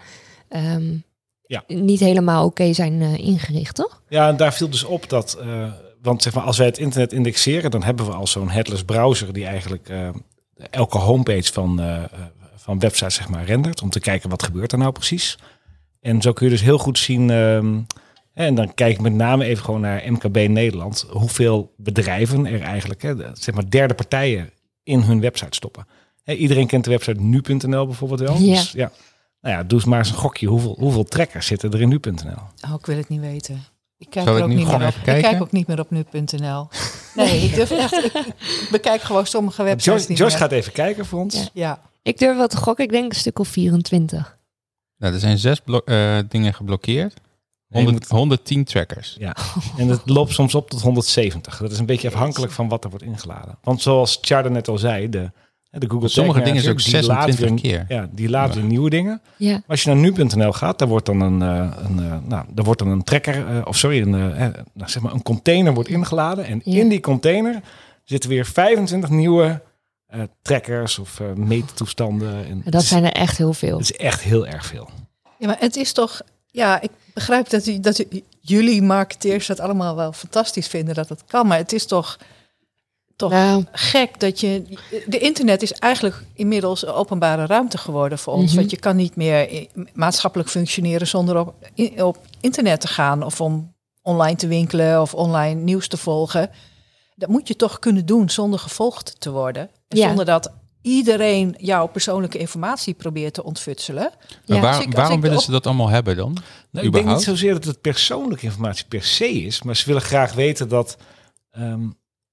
ehm, Ja. niet helemaal oké zijn eh, ingericht, toch? Ja, en daar viel dus op dat, want zeg maar, als wij het internet indexeren, dan hebben we al zo'n headless browser die eigenlijk elke homepage van, van websites zeg maar rendert, om te kijken wat gebeurt er nou precies. En zo kun je dus heel goed zien, ehm, en dan kijk ik met name even gewoon naar MKB Nederland, hoeveel bedrijven er eigenlijk, hè, zeg maar derde partijen, in hun website stoppen. Hè, iedereen kent de website nu.nl bijvoorbeeld wel. Ja. Dus, ja. Nou ja, doe eens maar eens een gokje. Hoeveel, hoeveel trekkers zitten er in nu.nl? Oh, ik wil het niet weten. Ik kijk er ook niet meer op. Ik kijk ook niet meer op nu.nl. Nee, ik durf echt. Ik, bekijk gewoon sommige websites George, niet George gaat even kijken voor ons. Ja. Ja. Ik durf wel te gokken, ik denk een stuk of 24. Nou, er zijn zes eh, dingen geblokkeerd. Nee, je 100, 110 trackers. Ja. En het loopt soms op tot 170. Dat is een beetje afhankelijk van wat er wordt ingeladen. Want zoals Tjarda net al zei, de, De Google Sommige dingen is ook Manager, die laat 26 weer- keer. Ja, die laat weer nieuwe dingen. Ja. Maar Als je naar nu.nl gaat, daar wordt dan een, eh, een, eh, nou, daar wordt dan een trekker, eh, of sorry, een, nou, zeg maar een container wordt ingeladen. En Ja. in die container zitten weer 25 nieuwe eh, trekkers of eh meettoestanden. En Dat is- zijn er echt heel veel. Het is echt heel erg veel. Ja, maar het is toch... Ja, ik begrijp dat, u, dat u- jullie marketeers dat allemaal wel fantastisch vinden dat het kan. Maar het is toch, toch Nou, gek dat je... De internet is eigenlijk inmiddels een openbare ruimte geworden voor ons. Mhm. Want je kan niet meer maatschappelijk functioneren zonder op, op internet te gaan. Of om online te winkelen of online nieuws te volgen. Dat moet je toch kunnen doen zonder gevolgd te worden. Ja. zonder dat iedereen jouw persoonlijke informatie probeert te ontfutselen. Maar Ja. waar- Als ik- als waarom ik willen op- ze dat allemaal hebben dan? Nou, ik denk niet zozeer dat het persoonlijke informatie per se is, maar ze willen graag weten dat. ehm,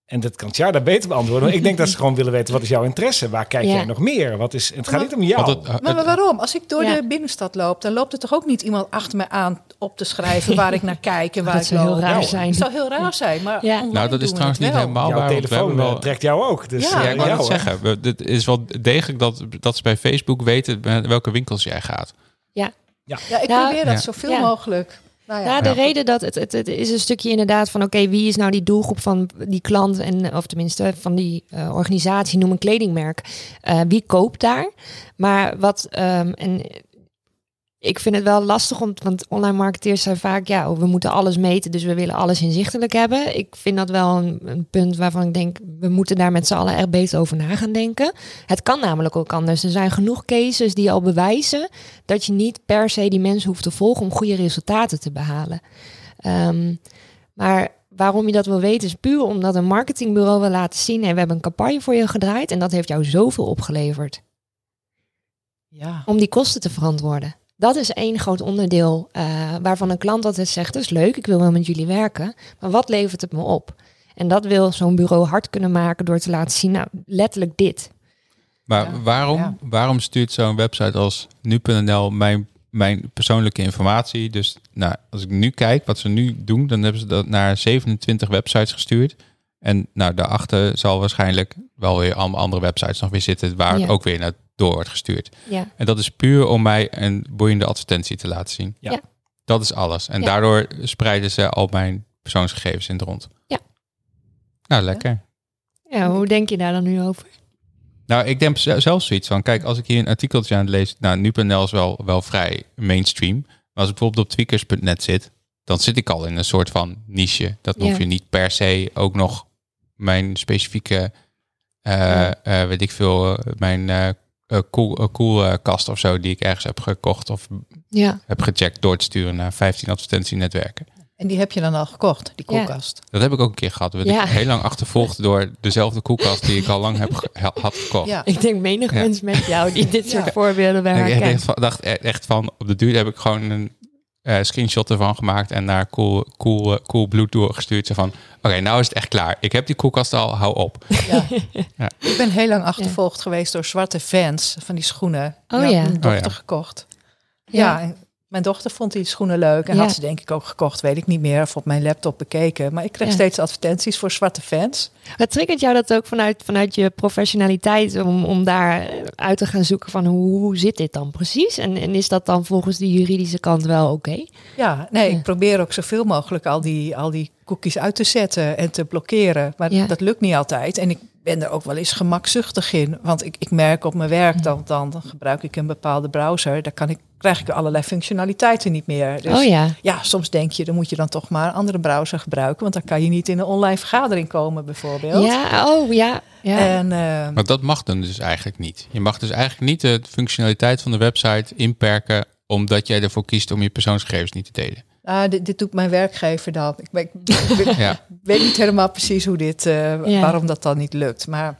en dat kan Tja daar beter beantwoorden. Ik denk dat ze gewoon willen weten wat is jouw interesse? Waar kijk Ja. jij nog meer? Wat is, het gaat niet om jou. Het- Maar, waarom? Als ik door Ja. de binnenstad loop, dan loopt er toch ook niet iemand achter me aan op te schrijven waar ik naar kijk en waar Dat ik zou heel raar Ja, zijn. Het zou heel raar zijn, maar Ja. nou, dat is trouwens niet helemaal Jouw waar. want we hebben telefoon wel, eh, trekt jou ook. Dus, Ja, ja, eh, ik wou zeggen. Het is wel degelijk dat, dat ze bij Facebook weten welke winkels jij gaat. Ja, ik Nou, probeer dat Ja. zoveel Ja. mogelijk. Nou ja. Nou, de Ja. reden dat het, het, het is een stukje inderdaad van oké, wie is nou die doelgroep van die klant en of tenminste van die eh, organisatie, noem een kledingmerk. Eh, wie koopt daar? Maar wat ehm, en ik vind het wel lastig om, want online marketeers zijn vaak ja, oh, we moeten alles meten, dus we willen alles inzichtelijk hebben. Ik vind dat wel een, een punt waarvan ik denk we moeten daar met z'n allen echt beter over na gaan denken. Het kan namelijk ook anders. Er zijn genoeg cases die al bewijzen dat je niet per se die mensen hoeft te volgen om goede resultaten te behalen. Ehm, maar waarom je dat wil weten is puur omdat een marketingbureau wil laten zien: hey, we hebben een campagne voor je gedraaid en dat heeft jou zoveel opgeleverd. Ja. Om die kosten te verantwoorden. Dat is één groot onderdeel eh, waarvan een klant altijd zegt: dat is leuk, ik wil wel met jullie werken, maar wat levert het me op? En dat wil zo'n bureau hard kunnen maken door te laten zien, nou, letterlijk dit. Maar Ja, waarom, ja. waarom stuurt zo'n website als nu.nl mijn, mijn persoonlijke informatie? Dus nou, als ik nu kijk wat ze nu doen, dan hebben ze dat naar 27 websites gestuurd. En nou, daarachter zal waarschijnlijk wel weer allemaal andere websites nog weer zitten waar Ja. het ook weer naar door wordt gestuurd. Ja, En dat is puur om mij een boeiende advertentie te laten zien. Ja. Ja. Dat is alles. En Ja. daardoor spreiden ze al mijn persoonsgegevens in het rond. Ja. Nou, lekker. ja hoe denk je daar dan nu over? Nou, ik denk ze- zelf zoiets van, kijk, als ik hier een artikeltje aan het lezen, nou, nu.nl is wel, wel vrij mainstream. Maar als ik bijvoorbeeld op tweakers.net zit, dan zit ik al in een soort van niche. Dat hoef Ja. je niet per se ook nog mijn specifieke, eh, Ja. eh, weet ik veel, eh, mijn eh eh, cool, eh, cool kast of zo die ik ergens heb gekocht of Ja, heb gecheckt door te sturen naar 15 advertentienetwerken. En die heb je dan al gekocht, die Ja. koelkast. Dat heb ik ook een keer gehad. Werd Ja. ik heel lang achtervolgd door dezelfde koelkast die ik al lang heb ge- had gekocht. Ja. ik denk menig Ja. mensen met jou die dit soort Ja. voorbeelden bij ik dacht e- echt van, op de duur heb ik gewoon een eh, screenshot ervan gemaakt en naar Cool, cool, eh, cool Bloed doorgestuurd. Zo van, oké, nou is het echt klaar. Ik heb die koelkast al, hou op. Ja. Ja. Ik ben heel lang achtervolgd geweest door zwarte fans van die schoenen. Oh ja. mijn dochter Oh ja. gekocht. Ja. Mijn dochter vond die schoenen leuk en Ja. had ze denk ik ook gekocht, weet ik niet meer, of op mijn laptop bekeken. Maar ik kreeg Ja. steeds advertenties voor zwarte fans. Het triggert jou dat ook vanuit, vanuit je professionaliteit om, om daar uit te gaan zoeken van hoe, hoe zit dit dan precies? En, en is dat dan volgens de juridische kant wel oké? Ja, nee, Ja. ik probeer ook zoveel mogelijk al die, al die cookies uit te zetten en te blokkeren. Maar dat lukt niet altijd. En ik ben er ook wel eens gemakzuchtig in. Want ik, ik merk op mijn werk, dan, dan gebruik ik een bepaalde browser. Daar kan ik, krijg ik allerlei functionaliteiten niet meer. Dus oh ja, ja, soms denk je, dan moet je dan toch maar een andere browser gebruiken. Want dan kan je niet in een online vergadering komen bijvoorbeeld. ja, oh ja. ja. En eh, Maar dat mag dan dus eigenlijk niet. Je mag dus eigenlijk niet de functionaliteit van de website inperken omdat jij ervoor kiest om je persoonsgegevens niet te delen. Ah, dit, dit doet mijn werkgever dan. Ik, ben- ik, ik Ja. weet niet helemaal precies hoe dit, eh, Ja. waarom dat dan niet lukt. Maar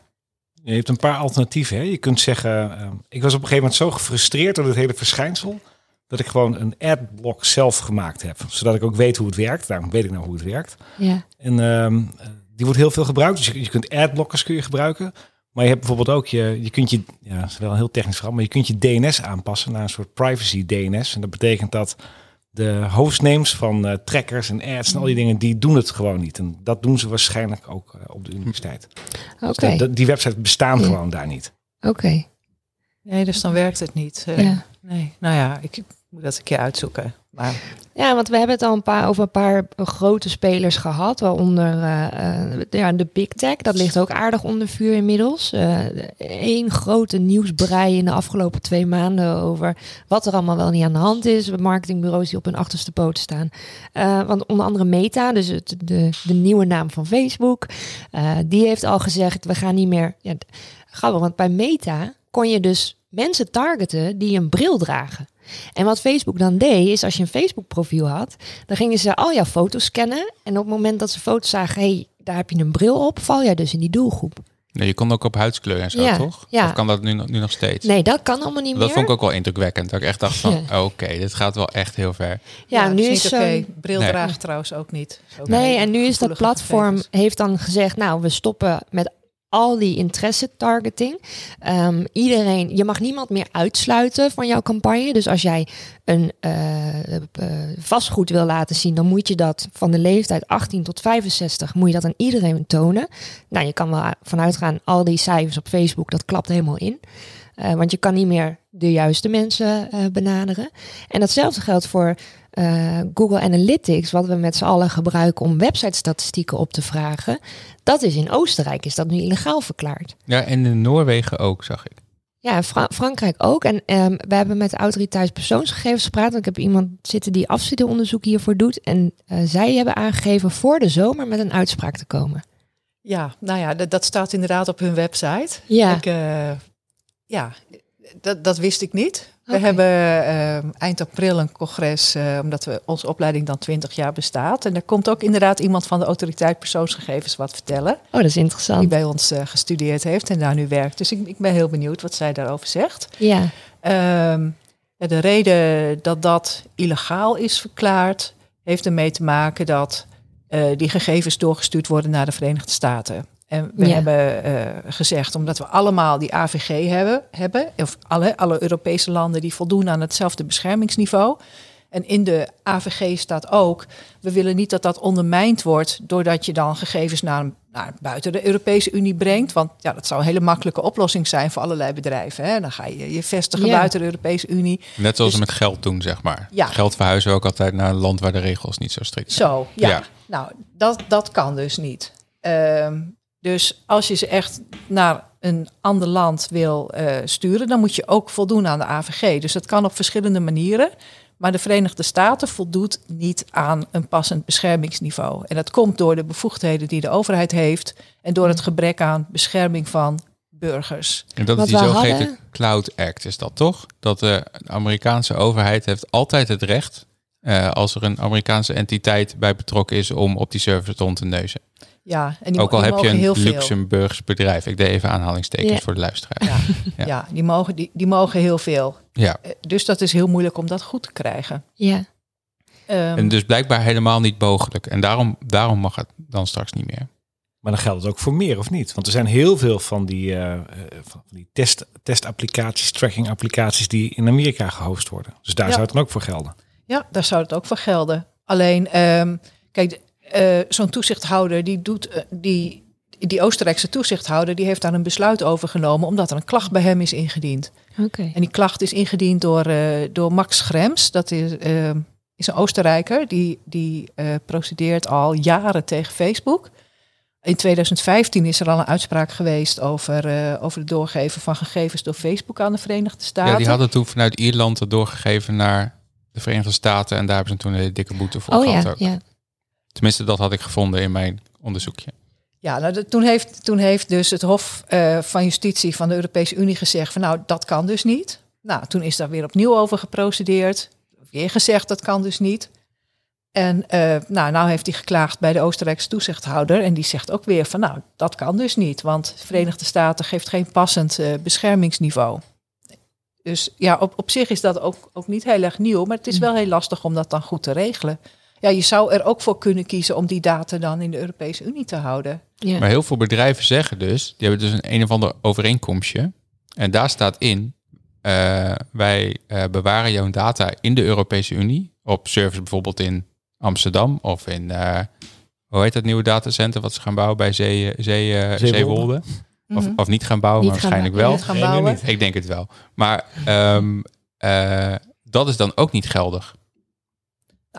Je hebt een paar alternatieven. Hè? Je kunt zeggen, eh, ik was op een gegeven moment zo gefrustreerd door het hele verschijnsel, dat ik gewoon een adblock zelf gemaakt heb. Zodat ik ook weet hoe het werkt. Daarom weet ik nou hoe het werkt. ja. En ehm, die wordt heel veel gebruikt. Dus je, je kunt adblockers kun je gebruiken. Maar je hebt bijvoorbeeld ook je, je kunt je, ja, dat is wel een heel technisch verhaal, maar je kunt je DNS aanpassen naar een soort privacy DNS. En dat betekent dat de hostnames van eh, trackers en ads en al die dingen, die doen het gewoon niet. En dat doen ze waarschijnlijk ook eh, op de universiteit. Oké. Dus dat- die websites bestaan Ja. gewoon daar niet. Oké. Nee, dus dan werkt het niet. Eh, Ja. Nee, nou ja, ik moet dat een keer uitzoeken. Maar Ja, want we hebben het al een paar, over een paar grote spelers gehad. Waaronder eh, eh, ja, de Big Tech. Dat ligt ook aardig onder vuur inmiddels. Eén grote nieuwsbrei in de afgelopen twee maanden over wat er allemaal wel niet aan de hand is. Marketingbureaus die op hun achterste poten staan. Eh, want onder andere Meta, dus het, de, de nieuwe naam van Facebook. eh, die heeft al gezegd, we gaan niet meer... Ja, grappig, want bij Meta kon je dus mensen targeten die een bril dragen. En wat Facebook dan deed, is als je een Facebook profiel had, dan gingen ze al jouw foto's scannen. En op het moment dat ze foto's zagen, hey, daar heb je een bril op, val jij dus in die doelgroep. Nee, je kon ook op huidskleur en zo, Ja, toch? ja. Of kan dat nu, nog- nu nog steeds? Nee, dat kan allemaal niet dat meer. vond ik ook wel indrukwekkend. Dat ik echt dacht van, Ja. oké, dit gaat wel echt heel ver. ja, nu dat is niet zo'n- oké. Bril Nee. dragen trouwens ook niet. Is ook Nee, en nu is dat platform gegevens. heeft dan gezegd, nou, we stoppen met al die interesse targeting. Ehm, iedereen, je mag niemand meer uitsluiten van jouw campagne. Dus als jij een eh, eh, vastgoed wil laten zien, dan moet je dat van de leeftijd 18 tot 65 moet je dat aan iedereen tonen. Nou, je kan wel vanuit gaan, al die cijfers op Facebook, dat klapt helemaal in. Eh, want je kan niet meer de juiste mensen benaderen. En datzelfde geldt voor eh, Google Analytics, wat we met z'n allen gebruiken om website-statistieken op te vragen. Dat is in Oostenrijk, is dat nu illegaal verklaard. Ja, en in Noorwegen ook, zag ik. Ja, Fra- Frankrijk ook. En ehm, we hebben met de autoriteit persoonsgegevens gepraat. Want ik heb iemand zitten die afstudeeronderzoek hiervoor doet. En eh, zij hebben aangegeven voor de zomer met een uitspraak te komen. Ja, nou ja, dat, dat staat inderdaad op hun website. Ja, Ik, eh, ja, dat, dat wist ik niet. We hebben eh, eind april een congres, eh, omdat we, onze opleiding dan 20 jaar bestaat. En daar komt ook inderdaad iemand van de autoriteit persoonsgegevens wat vertellen. oh, dat is Die interessant. bij ons eh, gestudeerd heeft en daar nu werkt. Dus ik, ik ben heel benieuwd wat zij daarover zegt. Ja, Ehm, de reden dat dat illegaal is verklaard, heeft ermee te maken dat eh, die gegevens doorgestuurd worden naar de Verenigde Staten. En we Ja. hebben eh, gezegd, omdat we allemaal die AVG hebben, hebben of alle, alle Europese landen die voldoen aan hetzelfde beschermingsniveau. En in de AVG staat ook, we willen niet dat dat ondermijnd wordt doordat je dan gegevens naar, naar buiten de Europese Unie brengt. Want ja, dat zou een hele makkelijke oplossing zijn voor allerlei bedrijven. Hè? Dan ga je je vestigen Ja. buiten de Europese Unie. Net zoals Dus- we met geld doen, zeg maar. Ja. Geld verhuizen we ook altijd naar een land waar de regels niet zo strikt zijn. Zo, ja. Ja. Nou, dat, dat kan dus niet. Ehm, dus als je ze echt naar een ander land wil eh, sturen, dan moet je ook voldoen aan de AVG. Dus dat kan op verschillende manieren. Maar de Verenigde Staten voldoet niet aan een passend beschermingsniveau. En dat komt door de bevoegdheden die de overheid heeft en door het gebrek aan bescherming van burgers. En dat Wat is die we zogeheten hadden- Cloud Act, is dat toch? Dat de Amerikaanse overheid heeft altijd het recht, eh, als er een Amerikaanse entiteit bij betrokken is, om op die servers rond te neuzen. Ja, en die, ook al die heb je een heel veel. Luxemburgs bedrijf. Ik deed even aanhalingstekens Ja. voor de luisteraar. Ja, Ja. ja. die, mogen, die, die mogen heel veel. Ja. Eh, Dus dat is heel moeilijk om dat goed te krijgen. ja. Ehm, En dus blijkbaar helemaal niet mogelijk. En daarom, daarom mag het dan straks niet meer. Maar dan geldt het ook voor meer, of niet? Want er zijn heel veel van die, eh, eh, van die test, testapplicaties, tracking applicaties die in Amerika gehost worden. Dus daar Ja. zou het dan ook voor gelden. Ja, daar zou het ook voor gelden. Alleen, ehm, kijk, eh, zo'n toezichthouder die doet eh, die. Die Oostenrijkse toezichthouder die heeft daar een besluit over genomen omdat er een klacht bij hem is ingediend. Oké. En die klacht is ingediend door, eh, door Max Schrems. Dat is, is een Oostenrijker. Die, die eh, procedeert al jaren tegen Facebook. In 2015 is er al een uitspraak geweest over, eh, over het doorgeven van gegevens door Facebook aan de Verenigde Staten. Ja, die hadden toen vanuit Ierland het doorgegeven naar de Verenigde Staten. En daar hebben ze toen een hele dikke boete voor Oh gehad ja, ook. ja. Tenminste, dat had ik gevonden in mijn onderzoekje. Ja, nou, toen, heeft, toen heeft dus het Hof eh, van Justitie van de Europese Unie gezegd van nou, dat kan dus niet. Nou, toen is daar weer opnieuw over geprocedeerd. Weer gezegd dat kan dus niet. En eh, nou, nou heeft hij geklaagd bij de Oostenrijkse toezichthouder. En die zegt ook weer van nou, dat kan dus niet. Want de Verenigde Staten geeft geen passend eh, beschermingsniveau. Dus ja, op, op zich is dat ook, ook niet heel erg nieuw. Maar het is wel heel lastig om dat dan goed te regelen. Ja, je zou er ook voor kunnen kiezen om die data dan in de Europese Unie te houden. ja. Maar heel veel bedrijven zeggen dus, die hebben dus een een of ander overeenkomstje. En daar staat in, eh, wij eh, bewaren jouw data in de Europese Unie. Op servers bijvoorbeeld in Amsterdam of in, eh, hoe heet dat nieuwe datacenter wat ze gaan bouwen bij Zee, Zee, Zeewolde. Zeewolde. Of, Mhm. of niet gaan bouwen, Niet maar gaan waarschijnlijk bouwen, wel. Niet gaan Nee, nu bouwen. niet. Ik denk het wel. Maar ehm, eh, dat is dan ook niet geldig.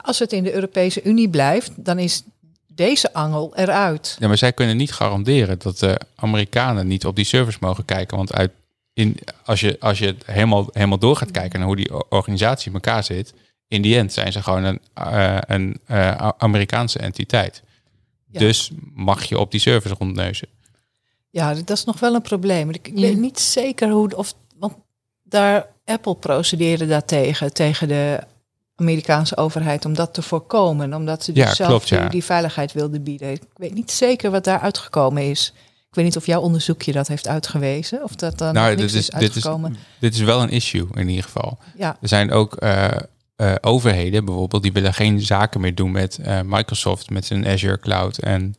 Als het in de Europese Unie blijft, dan is deze angel eruit. Ja, maar zij kunnen niet garanderen dat de Amerikanen niet op die servers mogen kijken. Want uit, in, als, je, als je helemaal, helemaal door gaat kijken naar hoe die organisatie in elkaar zit, in die end zijn ze gewoon een, eh, een eh, Amerikaanse entiteit. Ja. Dus mag je op die servers rondneuzen. Ja, dat is nog wel een probleem. Ik Ja. weet niet zeker hoe, of, want daar Apple procedeerde daartegen, tegen de Amerikaanse overheid, om dat te voorkomen. Omdat ze dus Ja, zelf klopt, ja. die, veiligheid wilden bieden. Ik weet niet zeker wat daar uitgekomen is. Ik weet niet of jouw onderzoekje dat heeft uitgewezen, of dat dan nou, dit niks is, is, dit, is, uitgekomen. dit is wel een issue in ieder geval. Ja, Er zijn ook eh, eh, overheden bijvoorbeeld, die willen geen zaken meer doen met eh, Microsoft, met zijn Azure Cloud en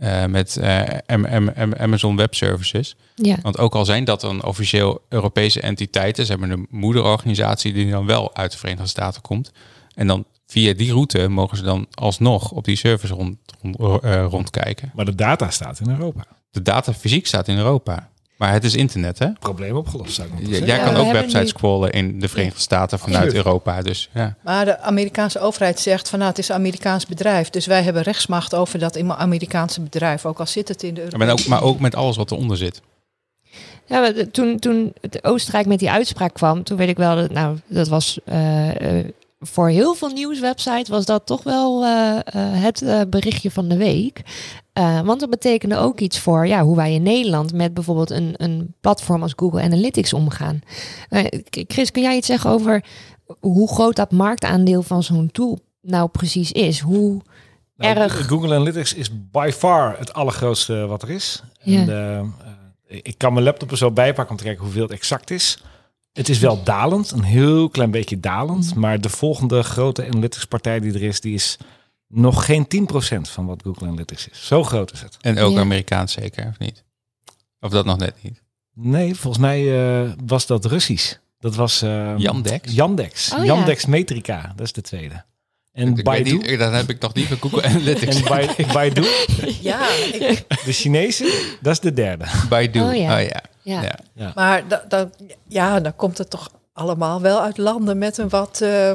eh, met eh, Am- Amazon Web Services. Ja. Want ook al zijn dat dan officieel Europese entiteiten, ze hebben een moederorganisatie die dan wel uit de Verenigde Staten komt. En dan via die route mogen ze dan alsnog op die servers rond, rond, eh, rondkijken. Maar de data staat in Europa. De data fysiek staat in Europa. Maar het is internet, hè? Probleem opgelost, zou ik moeten zeggen. Jij Ja, kan we ook websites scrollen in de Verenigde Staten vanuit Absoluut. Europa. Dus ja. maar de Amerikaanse overheid zegt van nou, het is een Amerikaans bedrijf. Dus wij hebben rechtsmacht over dat Amerikaanse bedrijf, ook al zit het in de Maar, Europese ook, maar ook met alles wat eronder zit. Ja, maar de- toen, toen het Oostenrijk met die uitspraak kwam, toen weet ik wel dat, nou, dat was eh, eh, voor heel veel nieuwswebsites was dat toch wel eh, eh, het berichtje van de week. Eh, want dat betekende ook iets voor ja, hoe wij in Nederland met bijvoorbeeld een, een platform als Google Analytics omgaan. Eh, Chris, kun jij iets zeggen over hoe groot dat marktaandeel van zo'n tool nou precies is? Hoe, Nou, erg. Google Analytics is by far het allergrootste wat er is. Ja. En, eh, eh, ik kan mijn laptop er zo bij pakken om te kijken hoeveel het exact is. Het is wel dalend, een heel klein beetje dalend. Mhm. Maar de volgende grote analytics partij die er is, die is nog geen 10% van wat Google Analytics is. Zo groot is het. En ook Ja. Amerikaans zeker, of niet? Of dat nog net niet? Nee, volgens mij eh, was dat Russisch. Dat was eh, Yandex? Yandex. Oh, ja. Yandex Metrica, dat is de tweede. En Ik Baidu. niet, dan heb ik nog niet van Google Analytics. En Bai- Baidu, Ja, ik, de Chinese, dat is de derde. Baidu. Oh, Oh ja. ja. ja. ja. Maar da, da- ja, dan komt het toch allemaal wel uit landen met een wat eh,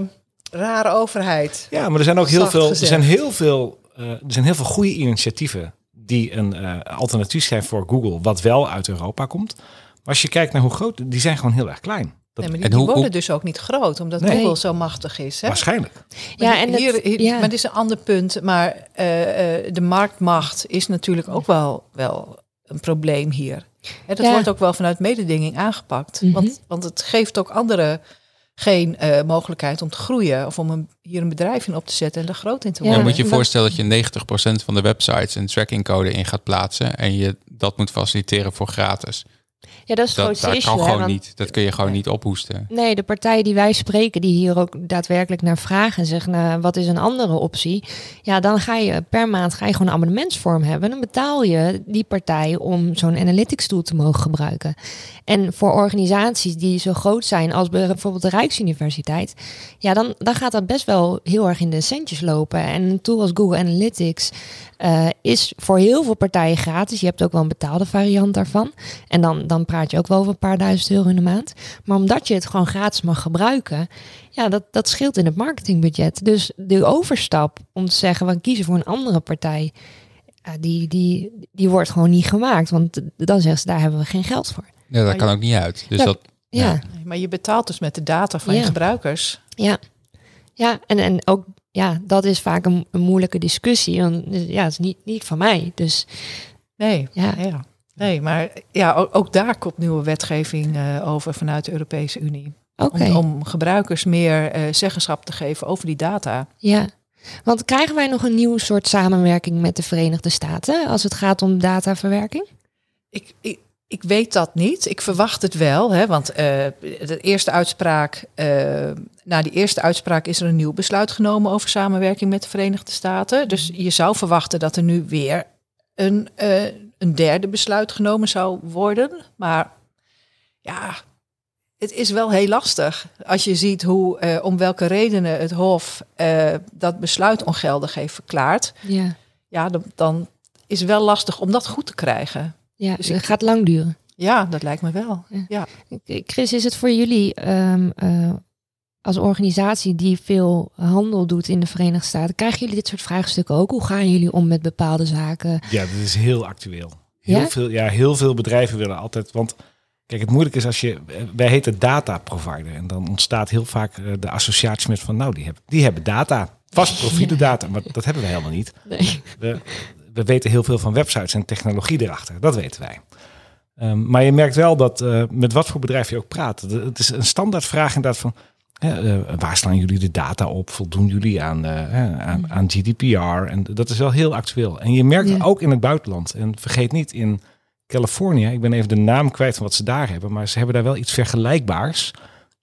rare overheid. Ja, maar er zijn ook heel veel, er zijn heel veel, eh, er zijn heel veel goede initiatieven die een eh, alternatief zijn voor Google, wat wel uit Europa komt. Maar als je kijkt naar hoe groot, die zijn gewoon heel erg klein. Dat, Nee, maar En die, die hoe- worden hoe- dus ook niet groot, omdat Nee. Google zo machtig is. Hè? Waarschijnlijk. Maar Ja, en het- hier, hier- ja. maar dit is een ander punt. Maar eh, eh, de marktmacht is natuurlijk ook wel, wel een probleem hier. Hè, dat Ja. wordt ook wel vanuit mededinging aangepakt. Mhm. want, want het geeft ook anderen geen eh, mogelijkheid om te groeien of om een, hier een bedrijf in op te zetten en er groot in te Ja, Dan worden. moet je voorstellen dat je 90% van de websites een trackingcode in gaat plaatsen en je dat moet faciliteren voor gratis. Ja, dat is het grootste dat issue. kan hè, gewoon want- niet. Dat kun je gewoon niet ophoesten. Nee, de partijen die wij spreken, die hier ook daadwerkelijk naar vragen en zeggen, nou, wat is een andere optie? Ja, dan ga je per maand ga je gewoon een abonnementsvorm hebben. Dan betaal je die partij om zo'n analytics tool te mogen gebruiken. En voor organisaties die zo groot zijn als bijvoorbeeld de Rijksuniversiteit, ja, dan, dan gaat dat best wel heel erg in de centjes lopen. En een tool als Google Analytics eh, is voor heel veel partijen gratis. Je hebt ook wel een betaalde variant daarvan. En dan, dan praat je ook wel over een paar duizend euro in de maand. Maar omdat je het gewoon gratis mag gebruiken, ja, dat, dat scheelt in het marketingbudget. Dus de overstap om te zeggen, we kiezen voor een andere partij, ja, die, die, die wordt gewoon niet gemaakt. Want dan zeggen ze, daar hebben we geen geld voor. Ja, dat kan ook niet uit. Dus Ja. dat, Ja, Ja. ja, Maar je betaalt dus met de data van Ja. je gebruikers. ja. en, en ook ja, dat is vaak een, een moeilijke discussie. Want ja, het is niet, niet van mij. Dus Nee, ja, ja. Nee maar ja, ook, ook daar komt nieuwe wetgeving eh, over vanuit de Europese Unie. Om, om gebruikers meer eh, zeggenschap te geven over die data. Ja, want krijgen wij nog een nieuw soort samenwerking met de Verenigde Staten als het gaat om dataverwerking? Ik, ik, ik weet dat niet. Ik verwacht het wel. Hè, want eh, de eerste uitspraak, na die eerste uitspraak is er een nieuw besluit genomen over samenwerking met de Verenigde Staten. Dus je zou verwachten dat er nu weer een, een derde besluit genomen zou worden. Maar ja, het is wel heel lastig. Als je ziet hoe, eh, om welke redenen het Hof eh, dat besluit ongeldig heeft verklaard. Ja, Ja, dan, dan is het wel lastig om dat goed te krijgen. Ja, Dus het ik- gaat lang duren. Ja, dat lijkt me wel. Ja. Ja. Chris, is het voor jullie ehm, eh, als organisatie die veel handel doet in de Verenigde Staten, krijgen jullie dit soort vraagstukken ook? Hoe gaan jullie om met bepaalde zaken? Ja, dat is heel actueel. Heel, Ja? veel, ja, heel veel bedrijven willen altijd. Want kijk, het moeilijke is als je. Wij heten data provider. En dan ontstaat heel vaak eh, de associatie met van. Nou, die hebben, die hebben data. Vast profiele data. Maar dat hebben we helemaal niet. Nee. We, we weten heel veel van websites en technologie erachter. Dat weten wij. Ehm, maar je merkt wel dat eh, met wat voor bedrijf je ook praat. Het is een standaardvraag inderdaad van. Eh, waar slaan jullie de data op? Voldoen jullie aan, eh, aan, aan GDPR? En dat is wel heel actueel. En je merkt Ja. ook in het buitenland. En vergeet niet in Californië. Ik ben even de naam kwijt van wat ze daar hebben. Maar ze hebben daar wel iets vergelijkbaars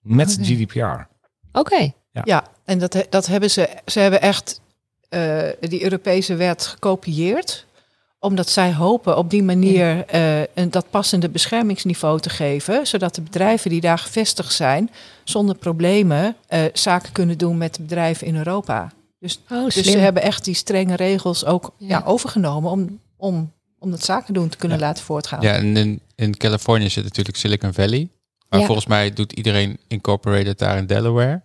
met. GDPR. Oké, Ja, en dat, dat hebben ze. Ze hebben echt eh, die Europese wet gekopieerd. Omdat zij hopen op die manier eh, een, dat passende beschermingsniveau te geven. Zodat de bedrijven die daar gevestigd zijn, zonder problemen eh, zaken kunnen doen met de bedrijven in Europa. Dus, oh, dus ze hebben echt die strenge regels ook ja. Ja. overgenomen om, om, om dat zaken doen te kunnen laten voortgaan. Ja, en in, in Californië zit natuurlijk Silicon Valley. Maar Ja. volgens mij doet iedereen incorporated daar in Delaware.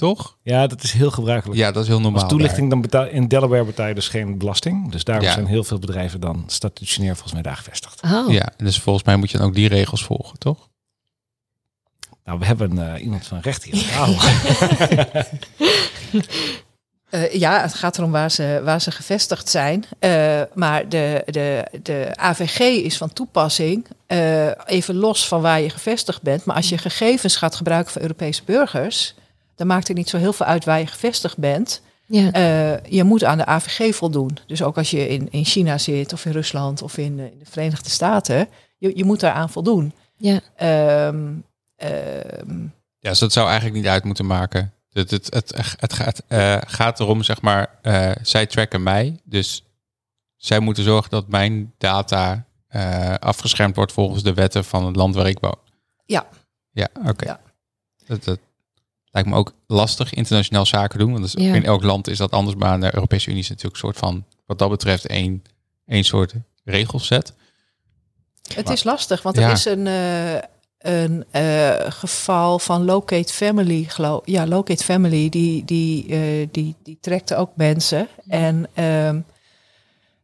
Toch? Ja, dat is heel gebruikelijk. Ja, dat is heel normaal. Als toelichting dan betaal in Delaware betaal je dus geen belasting. Dus daarom Ja. zijn heel veel bedrijven dan statutionair volgens mij daar gevestigd. Oh. Ja, en dus volgens mij moet je dan ook die regels volgen, toch? Nou, we hebben eh, iemand van recht hier. Eh, ja, het gaat erom waar ze, waar ze gevestigd zijn. Eh, maar de, de, de AVG is van toepassing, eh, even los van waar je gevestigd bent. Maar als je gegevens gaat gebruiken van Europese burgers, dan maakt het niet zo heel veel uit waar je gevestigd bent. ja. Eh, je moet aan de AVG voldoen. Dus ook als je in, in China zit, of in Rusland, of in, eh, in de Verenigde Staten, je, je moet daaraan voldoen. ja. Ehm, ehm, Ja, dus dat zou eigenlijk niet uit moeten maken. Het, het, het, het gaat, eh, gaat erom, zeg maar, eh, zij tracken mij. Dus zij moeten zorgen dat mijn data eh, afgeschermd wordt volgens de wetten van het land waar ik woon. Ja. Ja, oké. Ja. Dat, dat lijkt me ook lastig, internationaal zaken doen. Want Ja. in elk land is dat anders. Maar de Europese Unie is natuurlijk een soort van, wat dat betreft, één, één soort regelset. Het is lastig, want Ja. er is een, eh, een eh, geval van Locate Family, geloof Ja, Locate Family, die, die, eh, die, die trekte ook mensen. En ehm,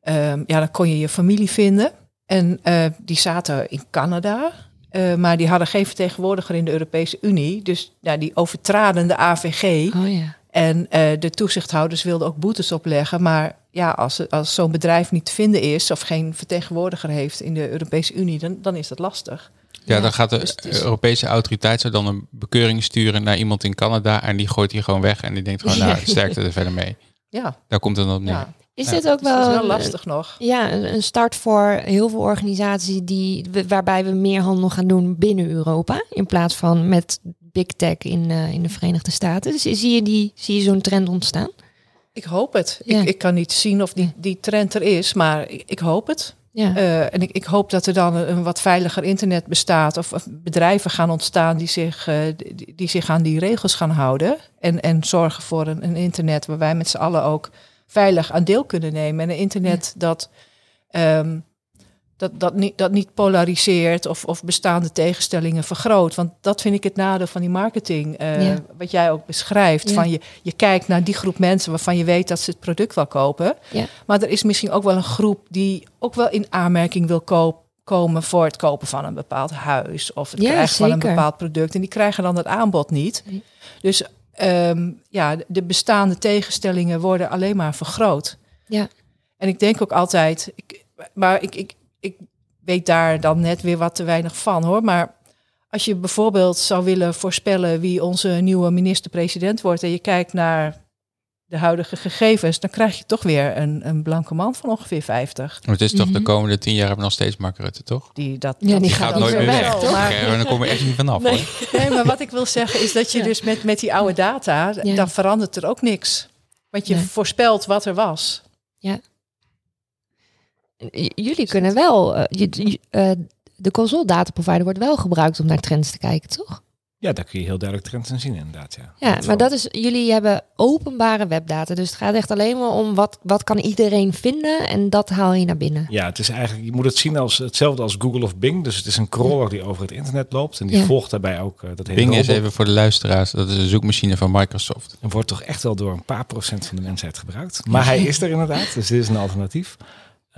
ehm, ja, dan kon je je familie vinden. En eh, die zaten in Canada, eh, maar die hadden geen vertegenwoordiger in de Europese Unie. Dus ja, die overtraden de AVG. Oh ja. En eh, de toezichthouders wilden ook boetes opleggen. Maar ja, als, als zo'n bedrijf niet te vinden is of geen vertegenwoordiger heeft in de Europese Unie, dan, dan is dat lastig. Ja, Ja, dan gaat de dus Europese autoriteit zou dan een bekeuring sturen naar iemand in Canada. En die gooit die gewoon weg. En die denkt gewoon, nou, sterkte er verder mee. Ja, Daar komt het dan op neer. ja. Is Ja. dit ook Dus dat wel, is wel een- lastig nog. Ja, een start voor heel veel organisaties die, waarbij we meer handel gaan doen binnen Europa. In plaats van met big tech in, eh, in de Verenigde Staten. Dus zie je, die, zie je zo'n trend ontstaan? Ik hoop het. Ja. Ik, ik kan niet zien of die, die trend er is, maar ik, ik hoop het. Ja. Eh, en ik, ik hoop dat er dan een, wat veiliger internet bestaat. Of, of bedrijven gaan ontstaan die zich, eh, die, die zich aan die regels gaan houden. En, en zorgen voor een, een internet waar wij met z'n allen ook veilig aan deel kunnen nemen. En een internet dat, ehm, dat, dat, niet, dat niet polariseert of, of bestaande tegenstellingen vergroot. Want dat vind ik het nadeel van die marketing. eh, Ja. Wat jij ook beschrijft. Ja. Van je, je kijkt naar die groep mensen waarvan je weet dat ze het product wel kopen. Maar er is misschien ook wel een groep die ook wel in aanmerking wil koop, komen voor het kopen van een bepaald huis of het Ja, krijgen van een bepaald product. En die krijgen dan het aanbod niet. Dus ehm, ja, de bestaande tegenstellingen worden alleen maar vergroot. Ja. En ik denk ook altijd, ik, maar ik, ik, ik weet daar dan net weer wat te weinig van hoor. Maar als je bijvoorbeeld zou willen voorspellen wie onze nieuwe minister-president wordt en je kijkt naar de huidige gegevens, dan krijg je toch weer een, een blanke man van ongeveer 50. Maar het is toch de Mhm. komende tien jaar hebben we nog steeds Mark Rutte, toch? Die, dat, Ja, die gaat dan nooit meer weg, toch? maar- Oké, dan komen we echt niet vanaf Nee. hoor. Nee, maar wat ik wil zeggen is dat je Ja. dus met, met die oude data, Ja. dan verandert er ook niks. Want je Nee. voorspelt wat er was. J- Jullie kunnen wel, eh, je- eh, de console data provider wordt wel gebruikt om naar trends te kijken, toch? Ja, daar kun je heel duidelijk trends in zien inderdaad. Ja, Ja, maar dat is, jullie hebben openbare webdata. Dus het gaat echt alleen maar om wat, wat kan iedereen vinden en dat haal je naar binnen. Ja, het is eigenlijk, je moet het zien als hetzelfde als Google of Bing. Dus het is een crawler die over het internet loopt. En die Ja. volgt daarbij ook uh, dat hele Bing is even voor de luisteraars, dat is een zoekmachine van Microsoft. En wordt toch echt wel door een paar procent van de mensheid gebruikt. Maar hij is er inderdaad, dus dit is een alternatief.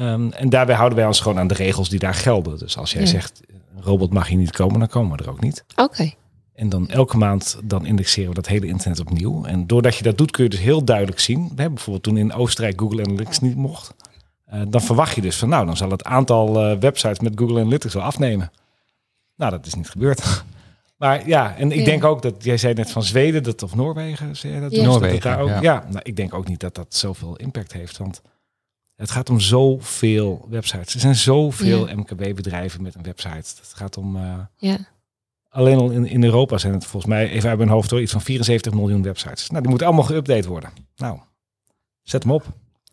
Um, en daarbij houden wij ons gewoon aan de regels die daar gelden. Dus als jij Ja. zegt, een robot mag hier niet komen, dan komen we er ook niet. Oké. En dan elke maand dan indexeren we dat hele internet opnieuw. En doordat je dat doet kun je dus heel duidelijk zien. We hebben bijvoorbeeld toen in Oostenrijk Google Analytics niet mocht. Uh, dan verwacht je dus van nou, dan zal het aantal uh, websites met Google Analytics wel afnemen. Nou, dat is niet gebeurd. Maar ja, en ik Ja. denk ook dat jij zei net van Zweden dat of Noorwegen, zei je dat? Ja. Dus dat Noorwegen, daar ook, ja. ja. nou, ik denk ook niet dat dat zoveel impact heeft, want het gaat om zoveel websites. Er zijn zoveel Ja. MKB-bedrijven met een website. Het gaat om uh, Ja. Alleen al in, in Europa zijn het volgens mij, even uit mijn hoofd hoor, iets van 74 miljoen websites. Nou, die moeten allemaal geüpdate worden. Nou, zet hem op.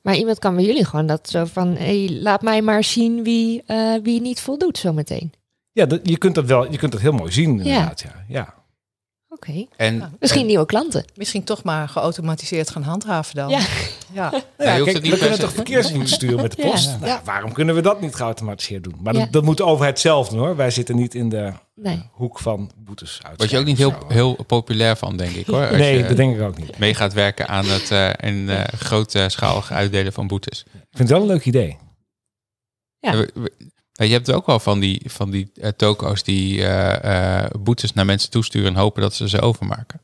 Maar iemand kan bij jullie gewoon dat zo van, hey, laat mij maar zien wie, eh, wie niet voldoet zometeen. Ja, dat, je kunt dat wel, je kunt dat heel mooi zien inderdaad. Ja. Ja. Oké. En, Misschien en- nieuwe klanten. Misschien toch maar geautomatiseerd gaan handhaven dan. Ja. ja. Nou je ja, hoeft kijk, we kunnen toch verkeersdienst sturen met de Ja. post? Ja. Nou, waarom kunnen we dat niet geautomatiseerd doen? Maar Ja. dat, dat moet de overheid zelf doen hoor. Wij zitten niet in de Nee. hoek van boetes uit. Word je ook niet heel, heel populair van, denk ik hoor. Als Nee, je dat denk ik ook niet. mee gaat werken aan het uh, in uh, grootschalig uitdelen van boetes. Ik vind het wel een leuk idee. Ja. We- je hebt ook wel van die, van die uh, toko's die uh, boetes naar mensen toesturen en hopen dat ze ze overmaken.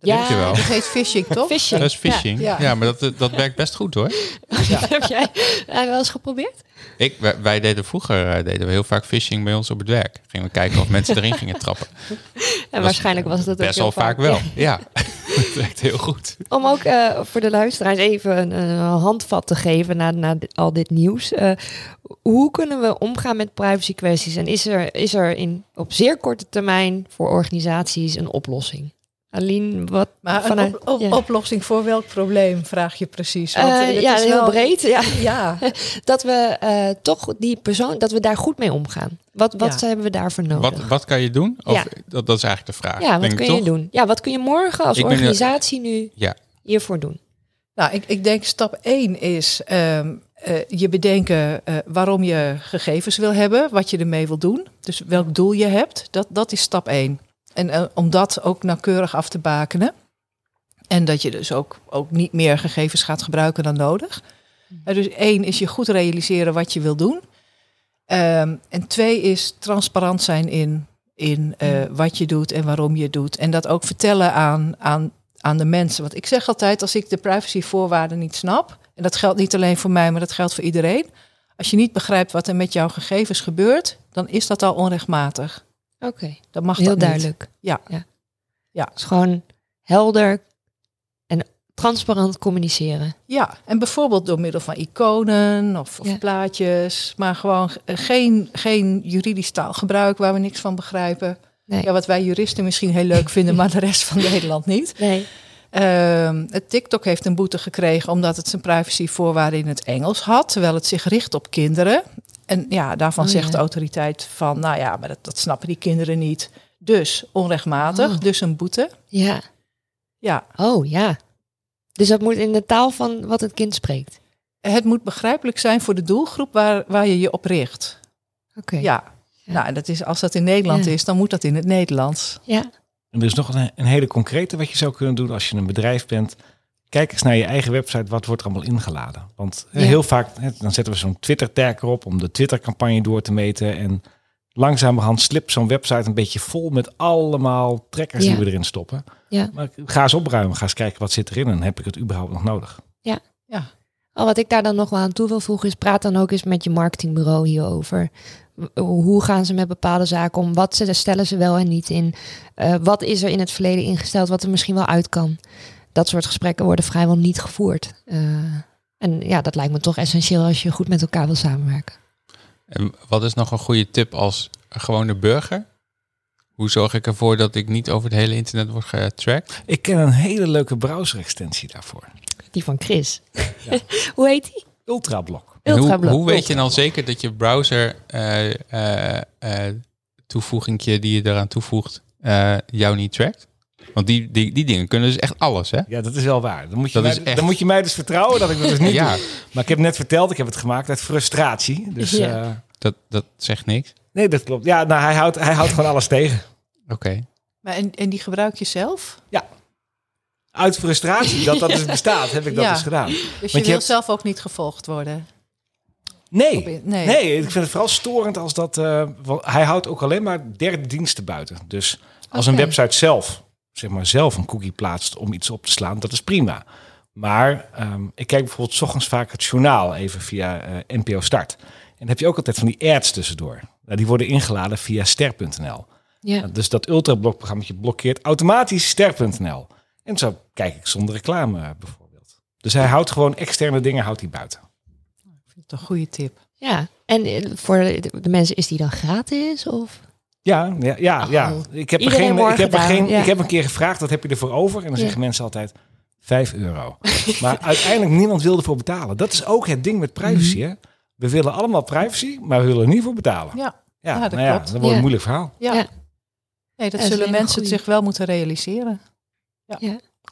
Dat Ja. je wel. Dat heet phishing, toch? Phishing. Dat is phishing. Ja. Ja, Ja. maar dat, dat werkt best goed hoor. Ja. Heb jij uh, wel eens geprobeerd? Ik, wij, wij deden vroeger uh, deden we heel vaak phishing bij ons op het werk. Gingen we kijken of mensen erin gingen trappen. En waarschijnlijk was dat ook Best wel vaak wel. Ja, dat werkt heel goed. Om ook uh, voor de luisteraars even een, een handvat te geven na, na dit- al dit nieuws. Uh, hoe kunnen we omgaan met privacy kwesties? En is er, is er in, op zeer korte termijn voor organisaties een oplossing? Aline, wat Maar een vanuit- op- op- ja. oplossing voor welk probleem, vraag je precies? Want, Eh, eh, ja, is heel wel- breed. Ja. Ja, Dat we eh, toch die persoon, dat we daar goed mee omgaan. Wat, wat Ja. hebben we daarvoor nodig? Wat, wat kan je doen? Of, Ja. dat, dat is eigenlijk de vraag. ja, wat denk kun ik je toch? doen? Ja, wat kun je morgen als Ik ben, organisatie nu Ja. hiervoor doen? nou, ik, ik denk stap 1 is ehm, eh, je bedenken eh, waarom je gegevens wil hebben, wat je ermee wil doen. Dus welk doel je hebt, dat, dat is stap 1. En eh, om dat ook nauwkeurig af te bakenen. En dat je dus ook, ook niet meer gegevens gaat gebruiken dan nodig. Eh, dus één is je goed realiseren wat je wil doen. Ehm, en twee is transparant zijn in, in eh, wat je doet en waarom je het doet. En dat ook vertellen aan, aan, aan de mensen. Want ik zeg altijd, als ik de privacyvoorwaarden niet snap... en dat geldt niet alleen voor mij, maar dat geldt voor iedereen... als je niet begrijpt wat er met jouw gegevens gebeurt... dan is dat al onrechtmatig. Oké, Dat mag heel dat niet. duidelijk. Ja. ja. Ja. Gewoon helder en transparant communiceren. Ja, en bijvoorbeeld door middel van iconen of, of Ja. plaatjes, maar gewoon ge- geen, geen juridisch taalgebruik waar we niks van begrijpen. Nee. Ja, wat wij juristen misschien heel leuk vinden, maar de rest van Nederland niet. Nee. Ehm, het TikTok heeft een boete gekregen omdat het zijn privacyvoorwaarden in het Engels had, terwijl het zich richt op kinderen. En ja, daarvan Oh, zegt ja. de autoriteit van, nou ja, maar dat, dat snappen die kinderen niet. Dus onrechtmatig, Oh. dus een boete. Ja. Ja, Oh ja. Dus dat moet in de taal van wat het kind spreekt. het moet begrijpelijk zijn voor de doelgroep waar, waar je je op richt. Oké. Ja. Ja. Nou, en dat is, als dat in Nederland Ja. is, dan moet dat in het Nederlands. Ja. En er is nog een, een hele concrete wat je zou kunnen doen als je een bedrijf bent. Kijk eens naar je eigen website, wat wordt er allemaal ingeladen? Want eh, Ja. heel vaak, hè, dan zetten we zo'n Twitter-tag erop om de Twitter-campagne door te meten. En langzamerhand slipt zo'n website een beetje vol met allemaal trekkers Ja. die we erin stoppen. Ja. Maar ga eens opruimen, ga eens kijken wat zit erin en heb ik het überhaupt nog nodig? Oh, wat ik daar dan nog wel aan toe wil voegen is, praat dan ook eens met je marketingbureau hierover. Hoe gaan ze met bepaalde zaken om? Wat ze- stellen ze wel en niet in? Eh, wat is er in het verleden ingesteld wat er misschien wel uit kan? Dat soort gesprekken worden vrijwel niet gevoerd. Eh, en ja, dat lijkt me toch essentieel als je goed met elkaar wil samenwerken. En wat is nog een goede tip als gewone burger? Hoe zorg ik ervoor dat ik niet over het hele internet word getracked? Ik ken een hele leuke browser-extensie daarvoor. Die van Chris. Ja. Hoe heet die? Ultrablock. En hoe, hoe weet je dan zeker dat je browser eh, eh, eh, toevoegingje die je eraan toevoegt eh, jou niet trackt? Want die, die, die dingen kunnen dus echt alles, hè? Ja, dat is wel waar. Dan moet je, Dat mij, echt- dan moet je mij dus vertrouwen dat ik dat dus niet Ja. doe. Maar ik heb net verteld, ik heb het gemaakt uit frustratie. Dus Ja. eh, Dat, dat zegt niks. nee, dat klopt. Ja, nou, hij houdt, hij houdt gewoon alles tegen. Oké. Maar en, en die gebruik je zelf? Uit frustratie dat dat dus bestaat, heb ik dat Ja. dus gedaan. Dus je, je wil hebt- zelf ook niet gevolgd worden? Nee. Nee. Nee, ik vind het vooral storend als dat... eh, wel, hij houdt ook alleen maar derde diensten buiten. Dus als een website zelf, zeg maar zelf een cookie plaatst om iets op te slaan, dat is prima. Maar ehm, ik kijk bijvoorbeeld 's ochtends vaak het journaal even via eh, NPO Start. En dan heb je ook altijd van die ads tussendoor. Nou, die worden ingeladen via ster.nl. Ja. Nou, Dus dat ultrablokprogramma blokkeert automatisch ster.nl. En zo kijk ik zonder reclame bijvoorbeeld. Dus hij houdt gewoon externe dingen houdt hij buiten. Ik vind het een goede tip. ja. En eh, voor de, de mensen is die dan gratis? Of? Ja, ja, ja. Oh. ja. Ik, heb er geen, ik, heb er gedaan, geen, ja. ik heb een keer gevraagd, wat heb je ervoor over? En dan Ja. zeggen mensen altijd 5 euro. maar uiteindelijk niemand wilde ervoor betalen. Dat is ook het ding met privacy. Mhm. Hè? We willen allemaal privacy, maar we willen er niet voor betalen. Ja, Ja, Ja, dat nou ja, klopt. dat wordt Ja. een moeilijk verhaal. ja. Ja. Nee, dat Ja, zullen mensen zich wel moeten realiseren.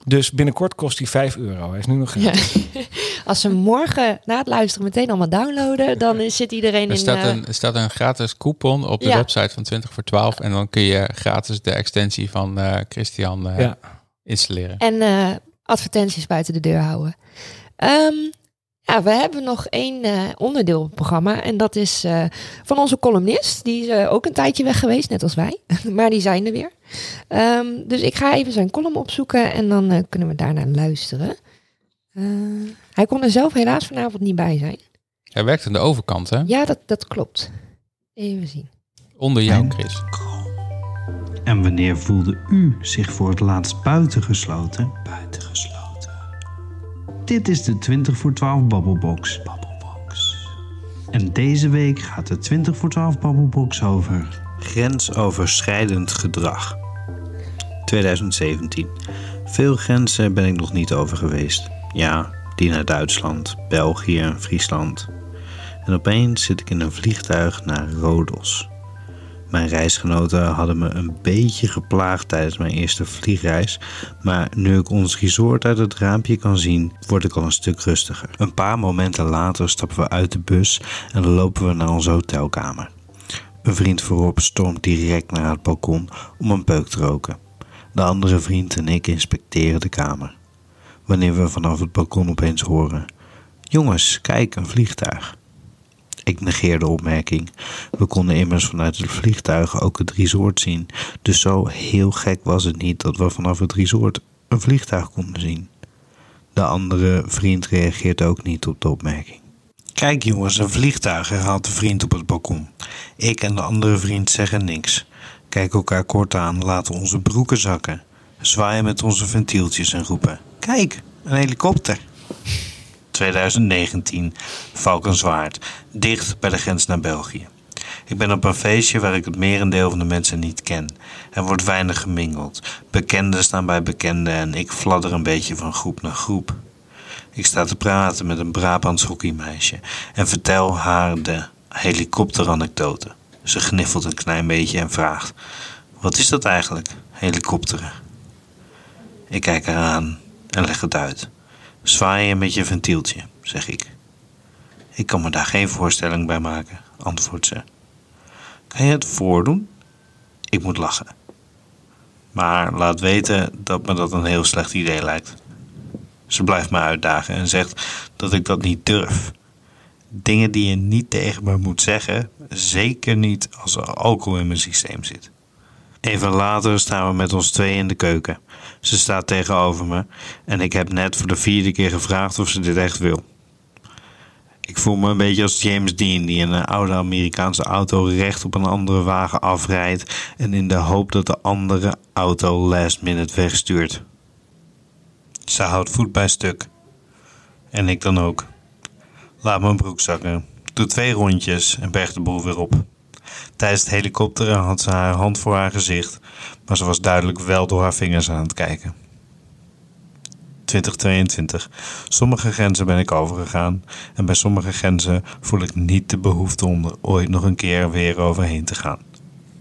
Dus binnenkort kost hij 5 euro. Hij is nu nog Ja. gratis. Als ze morgen na het luisteren meteen allemaal downloaden, dan zit iedereen Er in... staat, eh, een, er staat een gratis coupon op de Ja. website van 20 voor 12. En dan kun je gratis de extensie van eh, Christian eh, Ja. installeren. En eh, advertenties buiten de deur houden. Ehm, ja, we hebben nog één eh, onderdeel op het programma. En dat is eh, van onze columnist. Die is eh, ook een tijdje weg geweest, net als wij. maar die zijn er weer. Ehm, dus ik ga even zijn column opzoeken en dan eh, kunnen we daarna luisteren. Eh, hij kon er zelf helaas vanavond niet bij zijn. Hij werkt aan de overkant, hè? Ja, dat, dat klopt. Even zien. Onder jou, Chris. En wanneer voelde u zich voor het laatst buitengesloten? Buitengesloten. Dit is de 20 voor 12 Babbelbox. Babbelbox. En deze week gaat de 20 voor 12 Babbelbox over grensoverschrijdend gedrag. 2017. Veel grenzen ben ik nog niet over geweest. Ja, die naar Duitsland, België en Friesland. En opeens zit ik in een vliegtuig naar Rodos. Mijn reisgenoten hadden me een beetje geplaagd tijdens mijn eerste vliegreis, maar nu ik ons resort uit het raampje kan zien, word ik al een stuk rustiger. Een paar momenten later stappen we uit de bus en lopen we naar onze hotelkamer. Een vriend voorop stormt direct naar het balkon om een peuk te roken. De andere vriend en ik inspecteren de kamer. Wanneer we vanaf het balkon opeens horen: Jongens, kijk, een vliegtuig. Ik negeer de opmerking. We konden immers vanuit het vliegtuig ook het resort zien. Dus zo heel gek was het niet dat we vanaf het resort een vliegtuig konden zien. De andere vriend reageert ook niet op de opmerking. Kijk jongens, een vliegtuig, herhaalt de vriend op het balkon. Ik en de andere vriend zeggen niks. Kijken elkaar kort aan, laten onze broeken zakken. Zwaaien met onze ventieltjes en roepen. Kijk, een helikopter. 2019, Valkenswaard, dicht bij de grens naar België. Ik ben op een feestje waar ik het merendeel van de mensen niet ken. Er wordt weinig gemingeld. Bekenden staan bij bekenden en ik fladder een beetje van groep naar groep. Ik sta te praten met een Brabants hockeymeisje en vertel haar de helikopteranekdote. Ze gniffelt een klein beetje en vraagt: Wat is dat eigenlijk, helikopteren? Ik kijk haar aan en leg het uit. Zwaaien met je ventieltje, zeg ik. Ik kan me daar geen voorstelling bij maken, antwoordt ze. Kan je het voordoen? Ik moet lachen. Maar laat weten dat me dat een heel slecht idee lijkt. Ze blijft me uitdagen en zegt dat ik dat niet durf. Dingen die je niet tegen me moet zeggen, zeker niet als er alcohol in mijn systeem zit. Even later staan we met ons twee in de keuken. Ze staat tegenover me en ik heb net voor de vierde keer gevraagd of ze dit echt wil. Ik voel me een beetje als James Dean die in een oude Amerikaanse auto recht op een andere wagen afrijdt en in de hoop dat de andere auto last minute wegstuurt. Ze houdt voet bij stuk. En ik dan ook. Laat mijn broek zakken. Doe twee rondjes en berg de boel weer op. Tijdens het helikopteren had ze haar hand voor haar gezicht, maar ze was duidelijk wel door haar vingers aan het kijken. 2022. Sommige grenzen ben ik overgegaan en bij sommige grenzen voel ik niet de behoefte om er ooit nog een keer weer overheen te gaan.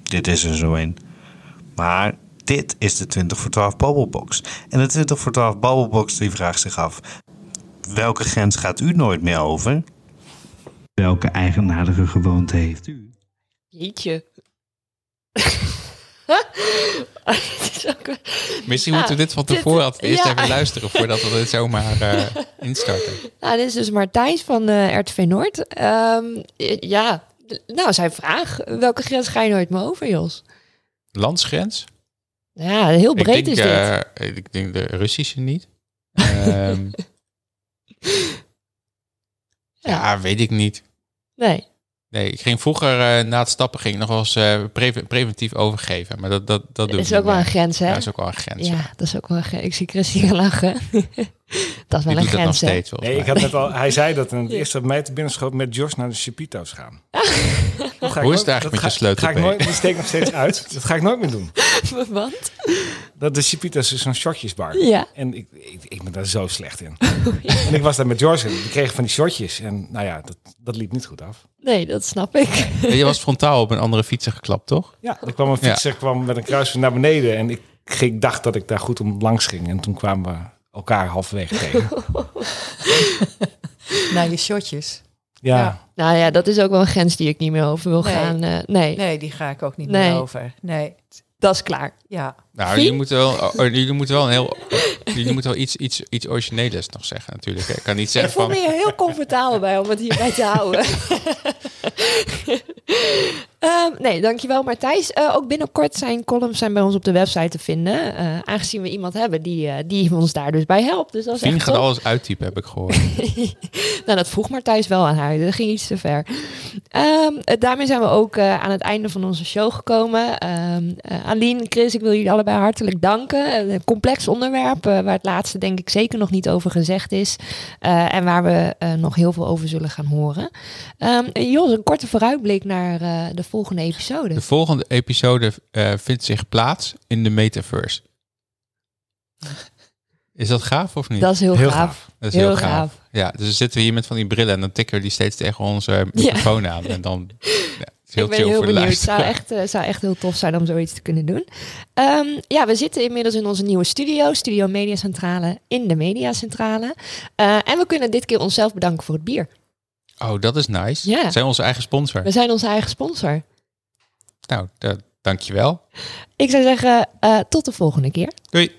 Dit is er zo een. Maar dit is de 20 voor 12 Babbelbox. En de 20 voor 12 Babbelbox die vraagt zich af... welke grens gaat u nooit meer over? Welke eigenaardige gewoonte heeft u? Jeetje. Ook- Misschien moeten we dit van tevoren altijd eerst ja. even luisteren voordat we dit zomaar eh, instarten. Nou, dit is dus Martijs van eh RTV Noord. Ehm, ja, nou, zijn vraag. Welke grens ga je nooit meer over, Jos? Landsgrens? Ja, heel breed denk, is dit. eh, ik denk de Russische niet. Ehm, ja, weet ik niet. Nee. Nee, ik ging vroeger eh, na het stappen ging ik nog wel eens eh, pre- preventief overgeven. Maar dat, dat, dat doe Dat ik is niet ook wel een grens, hè? Ja, dat is ook wel een grens. Ja, dat is ook wel een grens. Ik zie Christine lachen. dat is Die wel een doet dat nog grens, hè? steeds Nee, ik had net al, hij zei dat en het eerste wat mij te binnen schoot met Jos naar de Chapito's gaan. Dat Hoe is het eigenlijk dat met je sleutel, Ga ik nooit, die steek ik nog steeds uit. Dat ga ik nooit meer doen. Want? Dat de Chapito's is zo'n shotjesbar. Ja. En ik, ik, ik ben daar zo slecht in. En ik was daar met George en die kreeg van die shotjes. En nou ja, dat, dat liep niet goed af. Nee, dat snap ik. Je was frontaal op een andere fietser geklapt, toch? Ja, er kwam een fietser kwam met een kruisje naar beneden. En ik, ik dacht dat ik daar goed om langs ging. En toen kwamen we elkaar halverwege tegen. Naar je shotjes. Ja, Ja. Nou ja, dat is ook wel een grens die ik niet meer over wil Nee. gaan. eh, nee, Nee, die ga ik ook niet Nee. meer over. Nee, dat is klaar. ja. Nou, jullie moeten wel, oh, jullie moeten wel een heel, jullie moeten wel iets, iets, iets origineels nog zeggen natuurlijk. Ik kan niet Ik zeggen voel van, me hier heel comfortabel bij om het hierbij te houden. Ehm, nee, dankjewel Martijs. Eh ook binnenkort zijn columns zijn bij ons op de website te vinden. eh, aangezien we iemand hebben die, eh, die ons daar dus bij helpt. Dus dat is gaat alles uittypen, heb ik gehoord. Nou, dat vroeg Martijs wel aan haar. Dat ging iets te ver. Ehm, eh, daarmee zijn we ook aan het einde van onze show gekomen. Eh, Aline, Chris, ik wil jullie allebei hartelijk danken. Een complex onderwerp eh, waar het laatste denk ik zeker nog niet over gezegd is. Eh, en waar we eh, nog heel veel over zullen gaan horen. Ehm Jos, een korte vooruitblik naar eh, de volgende episode. De volgende episode eh, vindt zich plaats in de metaverse. Is dat gaaf of niet? Dat is heel, Heel gaaf. gaaf. Dat is heel gaaf. Ja, dus dan zitten we hier met van die brillen en dan tikken we die steeds tegen onze microfoon aan. En dan ja, heel ik ben heel voor benieuwd. Het zou echt, eh, zou echt heel tof zijn om zoiets te kunnen doen. Ehm, ja, we zitten inmiddels in onze nieuwe studio, Studio Mediacentrale, in de Mediacentrale. Eh en we kunnen dit keer onszelf bedanken voor het bier. Oh, dat is nice. Ja. Zijn onze eigen sponsor. We zijn onze eigen sponsor. Nou, da- dankjewel. Ik zou zeggen, eh, tot de volgende keer. Doei.